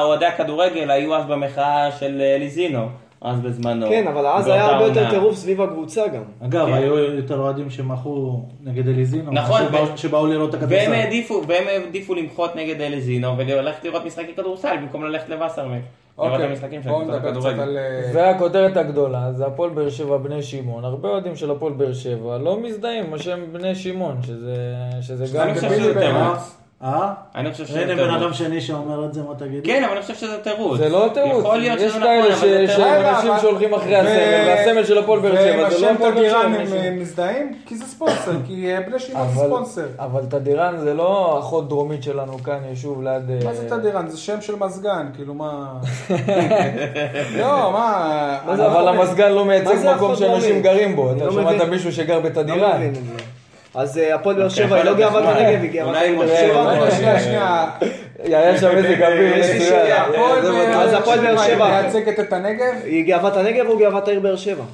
אוהדי הכדורגל היו אז במחאה של אה, ליזינו, אז בזמנו. כן, אבל אז היה הרבה יותר. טירוף סביב הקבוצה גם. אגב, כן. היו יותר אוהדים שמחו נגד אליזינו, נכון, שבאו- ו- שבאו לראות את הכדורסל. והם העדיפו, והם העדיפו למחות נגד אליזינו וללכת לראות משחקי כדורסל במקום ללכת לווסרמן. אוקיי, בואו נדבר קצת. על... אה, והכותרת הגדולה זה הפועל באר שבע בני שמעון. הרבה אוהדים של הפועל באר שבע לא מזדהים עם השם בני שמעון, שזה, שזה גם אני חושב דבילי שזה בעיניי. תירוץ. אה? אני חושב שזה הנה בן אדם תירוץ. שני שאומר את זה, מה תגיד? כן, אבל אני חושב שזה תירוץ. זה לא תירוץ, יכול להיות יש שזה כאלה נכון, אבל זה תירוץ. רגע, אנשים אבל- שהולכים אחרי ו- הסמל, והסמל של הפועל באר שבע, ועם זה לא השם הפועל באר שבע. תדירן בני הם שמעון. אה, מזדהים? כי זה ספונסר, כי אה, בני שמעון זה אבל- ספונסר. אבל תדירן זה לא אחות דרומית שלנו כאן, יישוב ליד... מה אה, זה תדירן? זה שם של מזגן, כאילו מה... לא, מה... מה אבל המזגן לא מה מייצג זה מקום אחות שאנשים דרומית? גרים בו. אני אתה לא שמעת. מישהו שגר לא בתדירן? מבין את זה. אז אה, הפועל באר שבע יכול היא לא גאוות נחמד. הנגב, היא גאוות באר משה- שבע. רגע, שנייה, שנייה. היה שם איזה מצוין. זה באר בטוח. אז הפועל באר שבע היא שבע. מייצגת את הנגב? היא גאוות הנגב או גאוות העיר באר שבע?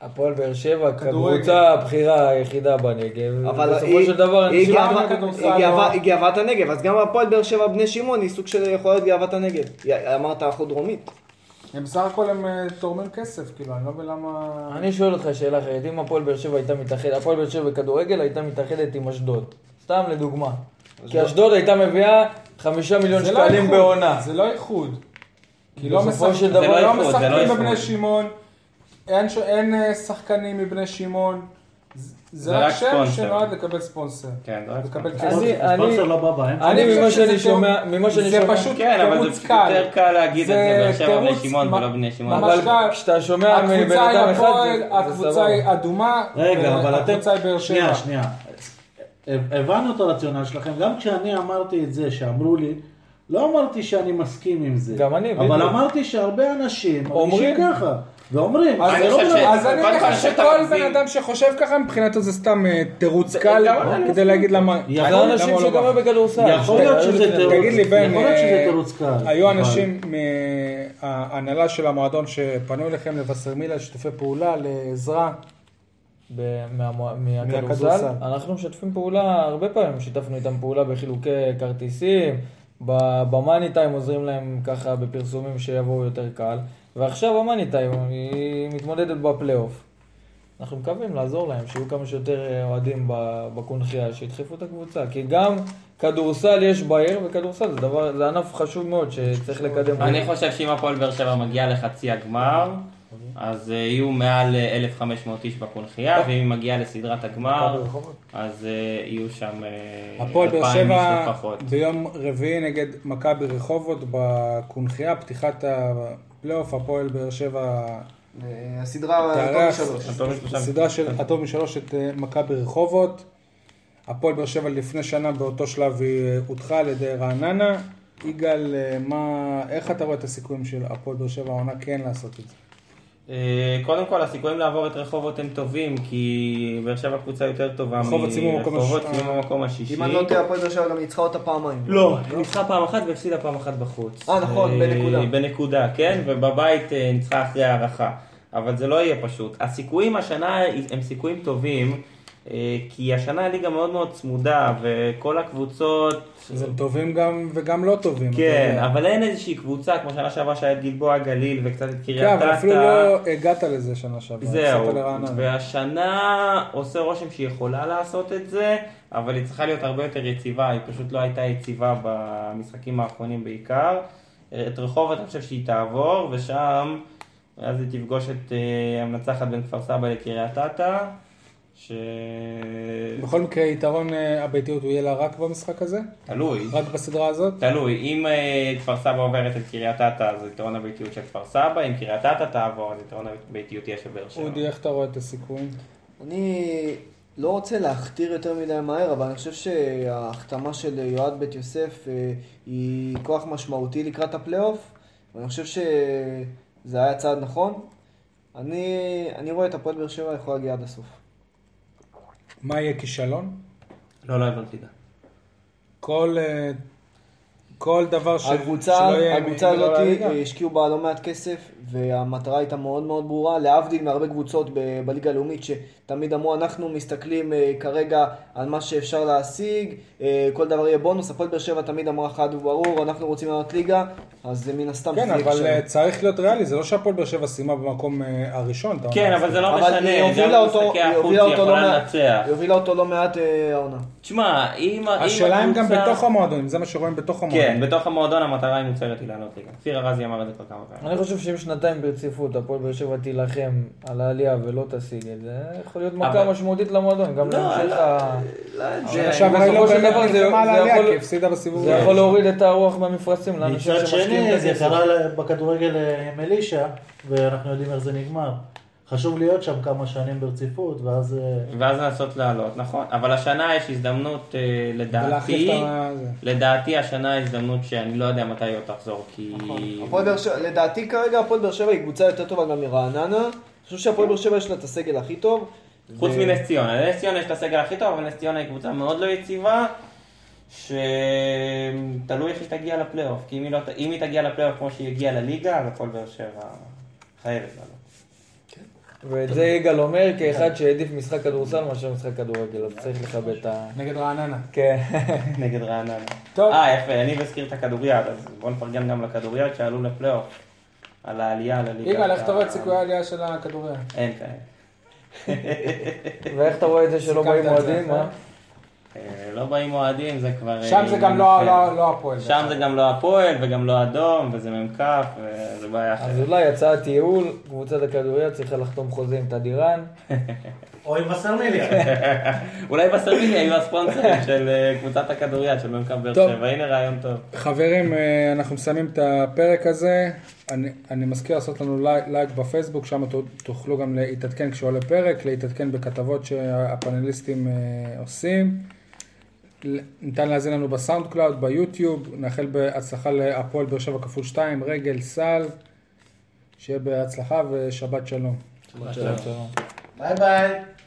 הפועל באר שבע. כקבוצה הבכירה היחידה בנגב. אבל בסופו היא- של דבר, היא. גאווה- גאווה- גאווה- לא. היא גאוות הנגב, אז גם הפועל באר שבע בני שמעון היא סוג של יכול להיות גאוות הנגב. אמרת אחות דרומית. הם בסך הכל הם אה, תורמים כסף, כאילו, אני לא מבין למה... אני שואל אותך שאלה אחרת, אם הפועל באר שבע הייתה מתאחדת, הפועל באר שבע בכדורגל הייתה מתאחדת עם אשדוד. סתם לדוגמה. כי אשדוד הייתה מביאה חמישה מיליון לא שקלים בעונה. זה לא איחוד. כי לא לא לא משחקים לא בבני. שמעון, אין אה, שחקנים מבני שמעון. זה- זה זה רק שם. שנועד לקבל ספונסר. כן, זה רק לקבל ספונסר. ספונסר לא בא באמצע. אני, ממה שאני שומע. ממה שאני זה שומע... פשוט כן, אבל זה תירוץ קל. יותר קל להגיד את זה, באר שבע בני תירוץ שמעון ולא בני שמעון. אבל קל. כשאתה שומע מבן הקבוצה אדם אחד, זה- זה הקבוצה סבבה. היא אדומה, רגע, אבל אתם... והקבוצה היא באר שבע. שנייה, שנייה. הבנו את הרציונל שלכם, גם כשאני אמרתי את זה, שאמרו לי, לא אמרתי שאני מסכים עם זה. גם אני, אבל בדיוק. אמרתי שהרבה אנשים אומרים. מרגישים ככה. ואומרים, אז אני לא כל, לך שכל בן. אדם שחושב ככה, מבחינתו זה סתם אה, תירוץ קל, כדי להגיד למה... למה אנשים לא. בכדורסל. יכול להיות שזה תירוץ, תגיד לי, בן, אה. היו אבל- אנשים מההנהלה של המועדון שפנו אליכם לווסרמילה לשיתופי פעולה, לעזרה. מהכדורסל. אנחנו משתפים פעולה, הרבה פעמים שיתפנו איתם פעולה בחילוקי כרטיסים, במאני טיים עוזרים להם ככה בפרסומים שיבואו יותר קל, ועכשיו המאני טיים היא מתמודדת בפלייאוף. אנחנו מקווים לעזור להם, שיהיו כמה שיותר אוהדים ב- בקונכייה, שידחפו את הקבוצה, כי גם כדורסל יש בעיר, וכדורסל זה דבר, זה ענף חשוב מאוד שצריך לקדם. אני חושב שאם הפועל באר שבע מגיע לחצי הגמר, אז אה, יהיו מעל אה, 1,500 איש בקונכייה, ואם היא מגיעה לסדרת הגמר, אז אה, יהיו שם אה, הפועל באר 2,000 איש שבע לפחות. ביום רביעי נגד מכבי רחובות בקונכייה, פתיחת הפלייאוף, הפועל באר שבע הסדרה תארח הטוב משלושה. סדרה של הטוב משלוש את אה, מכבי רחובות. הפועל באר שבע לפני שנה באותו שלב היא אה, הודחה על ידי רעננה. יגאל, אה, מה, איך אתה רואה את הסיכויים של הפועל באר שבע העונה כן לעשות את זה? אה, קודם כל, הסיכויים לעבור את רחובות הם טובים, כי באר שבע קבוצה יותר טובה מרחובות, סיימו במקום השישי. אם אני לא טועה, הפועל באר שבע גם ניצחה אותה פעמיים. לא, היא ניצחה פעם אחת והפסידה פעם אחת בחוץ. אה, נכון, אה, בנקודה. בנקודה, כן, ובבית אה, ניצחה אחרי הערכה. אבל זה לא יהיה פשוט. הסיכויים השנה הם סיכויים טובים, אה, כי השנה הליגה מאוד מאוד צמודה, וכל הקבוצות... אז הם טובים גם וגם לא טובים. אתה כן, יודע. אבל אין איזושהי קבוצה, כמו שנה שעברה שהיה את גלבוע גליל וקצת את כן, קריית אבל אתא. אפילו לא הגעת לזה שנה שעברה. זהו. והשנה עושה רושם שהיא יכולה לעשות את זה, אבל היא צריכה להיות הרבה יותר יציבה, היא פשוט לא הייתה יציבה במשחקים האחרונים בעיקר. את רחובות אני חושב שהיא תעבור, ושם, אז היא תפגוש את אה, המנצחת בין כפר סבא לקריית אתא, ש... בכל מקרה, יתרון אה, הביתיות הוא יהיה לה רק במשחק הזה? תלוי. רק בסדרה הזאת? תלוי, אם אה, כפר סבא עוברת את קריית אתא, אז יתרון הביתיות של כפר סבא, אם קריית אתא תעבור, אז יתרון הביתיות יהיה של באר שבע. אודי, איך אתה רואה את הסיכויים? אני לא רוצה להכתיר יותר מדי מהר, אבל אני חושב שההחתמה של יועד בית יוסף אה, היא כוח משמעותי לקראת הפלייאוף, ואני חושב שזה היה צעד נכון. אני, אני רואה את הפועל באר שבע יכול להגיע עד הסוף. מה יהיה כישלון? לא, לא הבנתי. דע. כל, אה, כל דבר ש... הקבוצה, שלא יהיה הקבוצה מעבר הזאת? השקיעו בה לא מעט כסף והמטרה הייתה מאוד מאוד ברורה, להבדיל מהרבה קבוצות ב- בליגה הלאומית שתמיד אמרו אנחנו מסתכלים אה, כרגע על מה שאפשר להשיג, אה, כל דבר יהיה בונוס, הפועל באר שבע תמיד אמרה חד וברור, אנחנו רוצים לעלות ליגה, אז זה מן הסתם כן, אבל כישלון. אה, צריך להיות ריאלי, זה לא שהפועל באר שבע סיימה במקום אה, הראשון. אתה כן. אבל זה לא אבל משנה, היא הובילה אותו, במשחקי היא החוץ הובילה היא אותו לא מעט. היא הובילה אותו לא מעט אה, העונה. תשמע, אם השאלה אם גם הקבוצה- בתוך המועדונים, זה מה שרואים בתוך המועדונים. כן, בתוך המועדון המטרה היא מוצהרת היא לעלות ליגה. כפיר ארזי אמר את זה כבר כמה פעמים. אני חושב שאם שנתיים ברציפות הפועל באר שבע תילחם על העלייה ולא תשיג את זה, יכול להיות מכה משמעותית למועדון, גם לא, להמשך לא, ה... לא היא לא בסופו של דבר זה- זה יכול-. זה להוריד את הרוח מהמפרשים לאנשים מצד שמשקיעים שני, את זה הכסף. קרה בכדורגל אה, עם אלישע, ואנחנו יודעים איך זה נגמר. חשוב להיות שם כמה שנים ברציפות, ואז... אה, ואז לנסות לעלות, נכון. אבל השנה יש הזדמנות, אה, לדעתי. זה. לדעתי השנה הזדמנות שאני לא יודע מתי היא עוד תחזור, כי... שבע, לדעתי כרגע הפועל באר שבע היא קבוצה יותר טובה גם מרעננה, אני חושב שהפועל באר שבע יש לה את הסגל הכי טוב. חוץ ו- מנס ציונה, לנס ציונה יש את הסגל הכי טוב, אבל נס ציונה היא קבוצה מאוד לא יציבה, שתלוי איך היא תגיע לפלייאוף, כי אם היא, לא... אם היא תגיע לפלייאוף כמו שהיא הגיעה לליגה, אז הפועל באר שבע חייבת לעלות. ואת זה יגאל אומר כאחד שהעדיף משחק כדורסל מאשר משחק כדורגל, אז צריך לכבד את ה... נגד רעננה. כן. נגד רעננה. טוב. אה, יפה, אני מזכיר את הכדוריד, אז בואו נפרגן גם לכדוריד שעלו לפלייאוף. על העלייה לליגה. יגאל, איך אתה רואה את סיכויי העלייה של הכדוריד? אין כאלה. ואיך אתה רואה את זה שלא באים אוהדים? אה? מה? אה, לא באים אוהדים, זה כבר... שם אה, זה גם עניין לא- אחר. לא לא הפועל. שם זה גם לא הפועל וגם לא אדום, וזה מ"כ, וזה בעיה אז אחרת. אולי הצעת ייעול, קבוצת הכדוריד צריכה לחתום חוזה עם תדירן. או עם וסרמיליה. אולי בסרמיניה היו הספונסרים של אה, קבוצת הכדוריד של מ"כ באר. שבע, הנה רעיון טוב. חברים, אה, אנחנו מסיימים את הפרק הזה. אני, אני מזכיר לעשות לנו לייק, לייק בפייסבוק, שם תוכלו גם להתעדכן כשעולה פרק, להתעדכן בכתבות שהפאנליסטים אה, עושים. ניתן להאזין לנו בסאונד קלאוד, ביוטיוב, נאחל בהצלחה להפועל באר שבע כפול 2, רגל, סל, שיהיה בהצלחה ושבת שלום. שלום. ביי ביי.